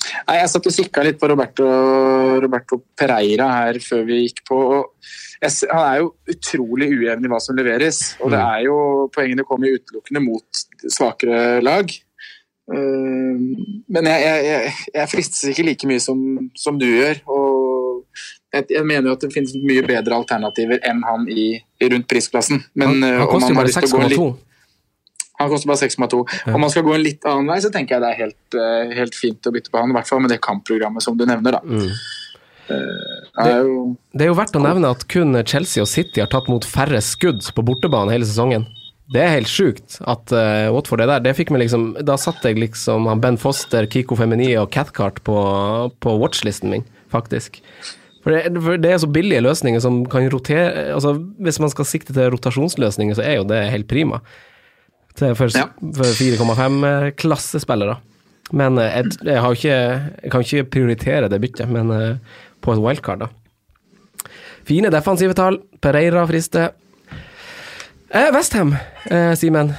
Nei, Jeg satt og kikka litt på Roberto, Roberto Pereira her før vi gikk på. jeg, han er jo utrolig ujevn i hva som leveres. Og det er jo Poengene kommer utelukkende mot svakere lag. Uh, men jeg, jeg, jeg, fristes ikke like mye som, som du gjør. Og jeg, mener jo at det finnes mye bedre alternativer enn han i, rundt prisklassen. Men Han, han koster jo bare lyst til å gå en 6,2. Han koster bare 6,2. Om man skal gå en litt annen vei, så tenker jeg det er helt, eh, helt fint å bytte på han. I hvert fall med det kampprogrammet som du nevner. da. Mm. det er jo Det er jo verdt å nevne at kun Chelsea og City har tatt mot færre skudd på bortebane hele sesongen. Det er helt sjukt at uh, Watford er der. Det fikk meg liksom, da satte jeg liksom Ben Foster, Kiko Femini og Cathcart på, på watchlisten min, faktisk. For det, for det er så billige løsninger som kan rotere altså Hvis man skal sikte til rotasjonsløsninger, så er jo det helt prima. Til, for Ja. for 4,5-klassespillere. Men eh, jeg, jeg, har ikke, jeg kan ikke prioritere det byttet, men eh, på et wildcard, da. Fine defensive tall. Pereira frister. Eh, Westham, eh, Simen.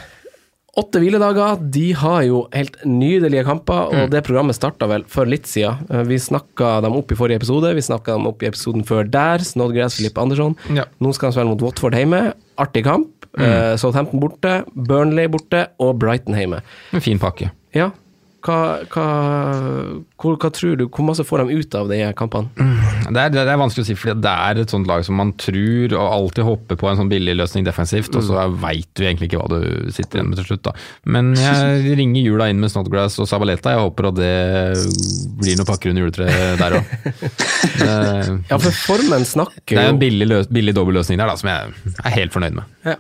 Åtte hviledager. De har jo helt nydelige kamper, og det programmet starta vel for litt siden. Eh, vi snakka dem opp i forrige episode, vi snakka dem opp i episoden før der. Snodgrass, Filip Andersson. Ja. Nå skal han spille mot Watford hjemme. Artig kamp. Eh, Southampton borte, Burnley borte og Brighton hjemme. En fin pakke. Ja. Hva, hva, hvor, hva tror du, hvor masse får de ut av de kampene? Det er, det er vanskelig å si, for det er et sånt lag som man tror og alltid hopper på en sånn billig løsning defensivt, og så veit du egentlig ikke hva du sitter igjen med til slutt. da. Men jeg ringer jula inn med Snodgrass og Sabaleta. Jeg håper at det blir noen pakker under juletreet der òg. Ja, for formen snakker Det er en billig, løs, billig dobbeltløsning der da, som jeg er helt fornøyd med. Ja.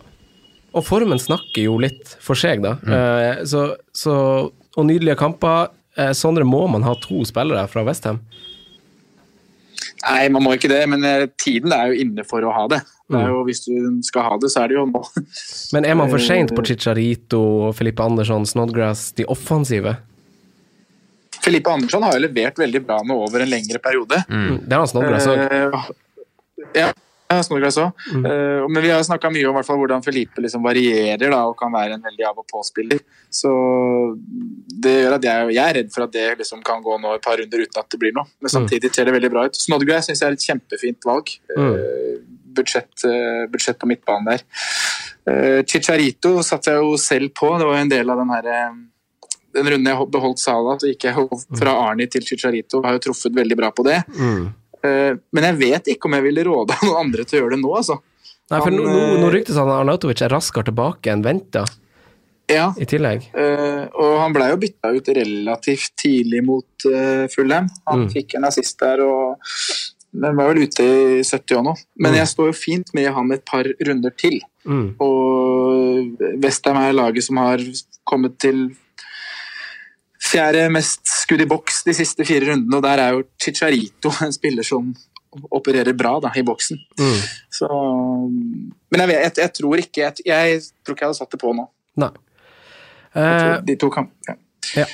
Og formen snakker jo litt for seg, da. Eh, så, så, og nydelige kamper. Eh, Sondre, må man ha to spillere fra Westham? Nei, man må ikke det, men eh, tiden er jo inne for å ha det. det er jo, hvis du skal ha det, så er det jo nå. Men er man for seint på Chicharito, Filippe Andersson, Snodgrass, de offensive? Filippe Andersson har jo levert veldig bra nå over en lengre periode. Mm. Det har han Snodgrass òg. Eh, ja, ja, Snodgrass òg. Eh, men vi har snakka mye om fall, hvordan Felipe liksom varierer da, og kan være en veldig av og på-spiller. Så det gjør at jeg, jeg er redd for at det liksom kan gå nå et par runder uten at det blir noe. Men samtidig ser det veldig bra ut. Snodgrass syns jeg er et kjempefint valg. Eh, budsjett, eh, budsjett på midtbanen der. Chicharito satte jeg jo selv på. Det var jo en del av den her eh, den runden jeg beholdt Sala, så gikk jeg fra Arni til Chicharito. Har jo truffet veldig bra på det. Mm. Eh, Men jeg vet ikke om jeg ville råda noen andre til å gjøre det nå, altså. Nei, for nå, nå, nå eh, ryktes han at Arnautovic er raskere tilbake enn venta, Ja, i tillegg. Uh, og han blei jo bytta ut relativt tidlig mot uh, Fulham. Han Mm. fikk en assist der, og den var vel ute i 70 år nå. Men Mm. jeg står jo fint med han et par runder til. Mm. Og Westham er laget som har kommet til fjerde mest skudd i boks de siste fire rundene, og der er jo Chicharito en spiller som opererer bra da, i boksen. Mm. Så, men jeg, vet, jeg, jeg tror ikke jeg, jeg tror ikke jeg hadde satt det på nå. Nei. Eh, De to kan ja. ja.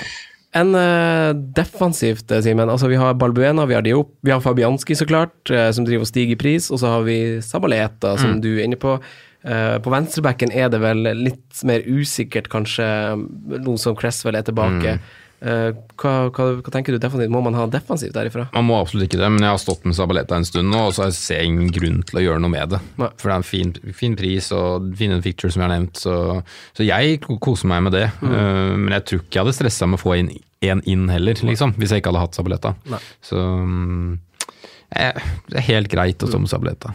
En uh, defensivt, eh, Simen. Altså, vi har Balbuena, vi har Diop, vi har Fabianski, så klart, uh, som driver og stiger i pris, og så har vi Sabaleta, som du er inne på. Uh, på venstrebacken er det vel litt mer usikkert, kanskje, noe som Cresswell er tilbake. Eh, hva, hva, hva tenker du defensivt? Må man ha defensivt derifra? Man må absolutt ikke det, men jeg har stått med Sabaleta en stund nå, og så ser jeg ingen grunn til å gjøre noe med det. Nei. For det er en fin, fin pris og fine picture som jeg har nevnt, så, så jeg koser meg med det. Eh, men jeg tror ikke jeg hadde stressa med å få inn én inn heller, liksom, hvis jeg ikke hadde hatt Sabaleta. Nei. Så mm, jeg, det er helt greit å stå med Sabaleta.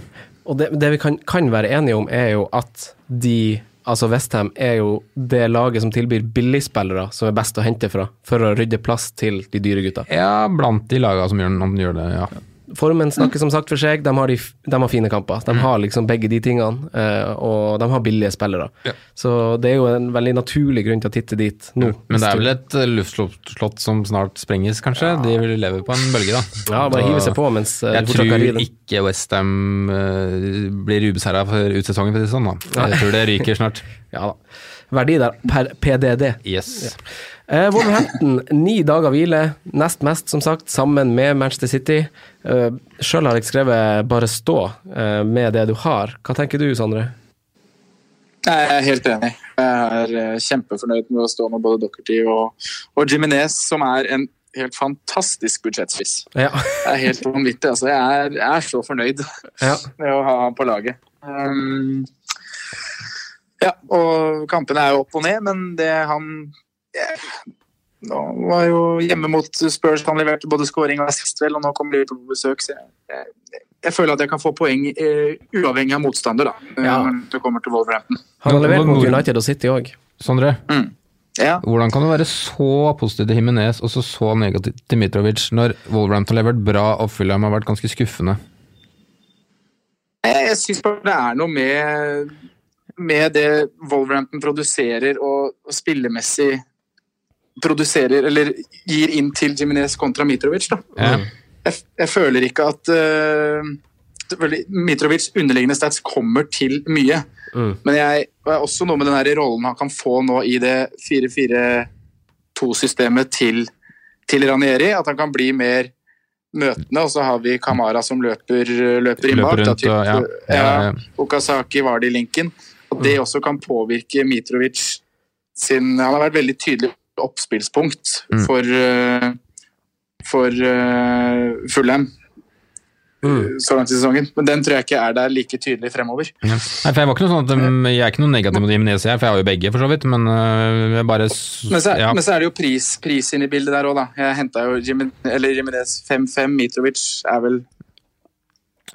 Og det, det vi kan, kan være enige om, er jo at de Altså Westham er jo det laget som tilbyr billigspillere som er best å hente fra, for å rydde plass til de dyre gutta. Ja, blant de laga som gjør, gjør det, ja. Formen snakker som sagt for seg, de har, de, de har fine kamper. De har liksom begge de tingene, eh, og de har billige spillere. Ja. Så det er jo en veldig naturlig grunn til å titte dit nå. Men det er vel et eh, luftslott som snart sprenges, kanskje? De vil leve på en bølge, da. Ja, bare hive seg på mens eh, Jeg tror ikke Westham blir ubeseira for ut sesongen, for å si det sånn. Da. Jeg tror det ryker snart. Ja da. Verdi der per PDD. Yes. Eh, Wolverhampton, ni dager hvile, nest mest, som sagt, sammen med Manchester City. Eh, Sjøl har jeg skrevet 'bare stå' uh, med det du har. Hva tenker du, Sondre? Jeg er helt enig. Jeg er eh, kjempefornøyd med å stå med både Dockerty og, og Jiminez, som er en helt fantastisk budsjettspiss. Ja. Det er helt vanvittig. Altså. Jeg, er, jeg er så fornøyd ja. med å ha han på laget. Um, ja, og kampene er jo opp og ned, men det han eh, Nå var jo hjemme mot Spurs, han leverte både scoring og assist, vel, og nå kommer Liverpool på besøk, så jeg, jeg, jeg føler at jeg kan få poeng uh, uavhengig av motstander, da, Ja. når det kommer til Wolverhampton. Han har levert mot United og City òg. Sondre, Mm. Ja. hvordan kan du være så positiv til Jimenez og så så negativ til Mitrovic når Wolverhampton har levert bra og Fulham har vært ganske skuffende? Jeg, jeg syns bare det er noe med, med det Wolverhampton produserer og, og spillemessig produserer, eller gir inn til Jiminez kontra Mitrovic. Da. Ja. Jeg, jeg føler ikke at uh, Mitrovic underliggende stats kommer til mye. Mm. Men jeg er også noe med den her rollen han kan få nå i det 4-4-2-systemet til, til Ranieri. At han kan bli mer møtende. Og så har vi Kamara som løper, løper inn bak. Da, typ, ja. ja, ja. Okazaki var det i linken. Og det også kan påvirke Mitrovic sin Han har vært veldig tydelig oppspillspunkt Mm. for, eh, for eh, Fulham. så langt i sesongen. Men den tror jeg ikke er der like tydelig fremover. Ja. Nei, for Jeg var ikke noe sånn at um, jeg er ikke noe negativ mot Jimenez, jeg, for jeg har jo begge, for så vidt. Men uh, jeg bare Men så, ja. men så er det jo pris, pris inn i bildet der òg, da. Jeg henta jo Jimen, Jimenez 5-5. Mitrovic er vel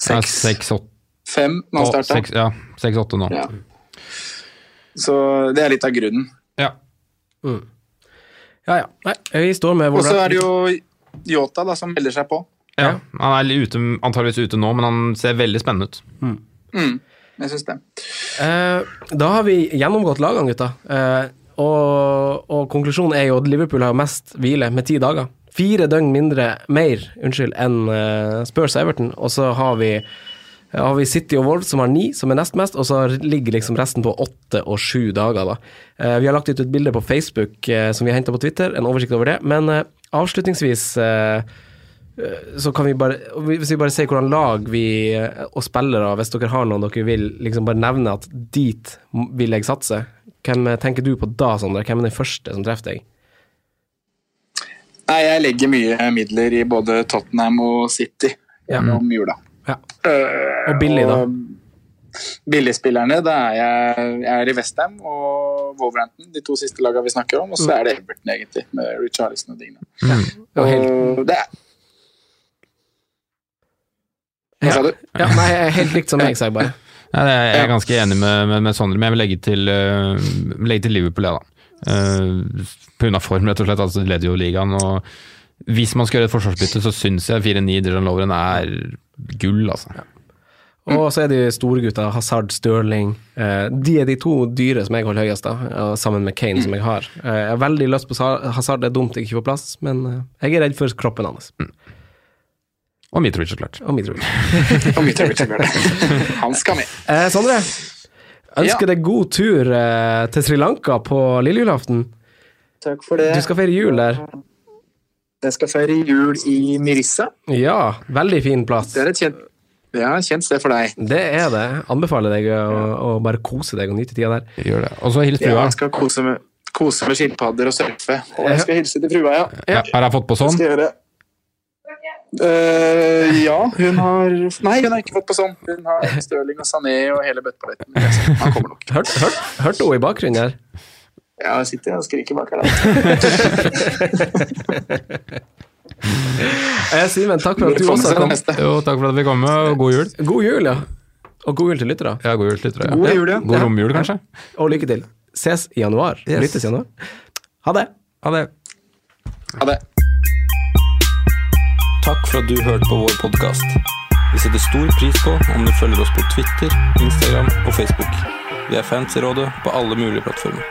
Ja, 6-5 seks, åtte, når han starta. ja, seks, åtte nå. Ja. Så det er litt av grunnen. Ja. Ja, ja. Nei, vi står med Og så er det jo Yota da, som melder seg på. ja. Han er ute, antageligvis ute nå, men han ser veldig spennende ut. Mm, jeg syns det. Eh, da har vi gjennomgått lagene, gutta. Eh, og, og konklusjonen er jo at Liverpool har mest hvile, med ti dager. Fire døgn mindre, mer, unnskyld, enn eh, Spurs Everton. Og så har vi, har vi City og Wolves som har ni, som er nest mest, og så ligger liksom resten på åtte og sju dager, da. Eh, vi har lagt ut et bilde på Facebook eh, som vi har henta på Twitter, en oversikt over det. Men eh, avslutningsvis eh, så kan vi bare Hvis vi bare ser hvordan lag vi og spillere, hvis dere har noen dere vil liksom bare nevne at dit vil jeg satse, hvem tenker du på da, Sondre? Hvem er den første som treffer deg? Nei, jeg legger mye midler i både Tottenham og City Ja. gjennom jula. Ja. Eh, Og billig, da? Billigspillerne, da er jeg, jeg er i Westham og Wolverhampton, de to siste lagene vi snakker om. Og så er det Everton, egentlig, med Richarlison og Digna. Mm. helt, Og det er Hva sa du? ja, nei, jeg er helt likt som jeg sa bare. Ja, er- jeg er ganske enig med, med, med Sondre, men jeg vil legge til, uh, legge til Liverpool, jeg, da. Uh, Pga. form, rett og slett. Altså, de leder jo ligaen. og Hvis man skal gjøre et forsvarsbytte, så syns jeg 4-9 Dijon Lovren er gull, altså. Og så er de store gutta, Hazard, Stirling. Eh, de er de to dyre som jeg holder høyest, da, sammen med Kane, som jeg har. Eh, jeg har veldig lyst på Hazard, det er dumt jeg ikke får plass, men eh, jeg er redd for kroppen hans. Og Mitrovic, så klart. Og Mitrovic. Og Mitrovic. Han skal med. Eh, Sondre, ønsker Ja. deg god tur til Sri Lanka på lillejulaften. Takk for det. Du skal feire jul der. Jeg skal feire jul i Mirissa. Ja, veldig fin plass. Det er et kjent, ja, kjent sted for deg. Det er det. Anbefaler deg å, å bare kose deg og nyte tida der. Gjør det. Og så hils Ja, frua. jeg skal kose med, kose med skilpadder og surfe. Og jeg skal hilse til frua, ja. Ja. Har jeg fått på sånn? Eh, ja, hun har Nei, hun har ikke fått på sånn. Hun har Stirling og Sané og hele bøtteballetten. Han kommer nok. Hørt, hørt, i bakgrunnen her? Ja, jeg sitter og skriker bak her. da. jeg sier, men takk for at du også kom. Jo, takk for at vi kom og god jul. God jul, ja. Og god jul til lyttere. Ja, god jul til lyttere. God jul, ja. God romjul, kanskje. Og lykke til. Ses i januar. Yes. Lyttes i januar. Ha det. Ha det. Ha det. Takk for at du hørte på vår podkast. Vi setter stor pris på om du følger oss på Twitter, Instagram og Facebook. Vi er fans i rådet på alle mulige plattformer.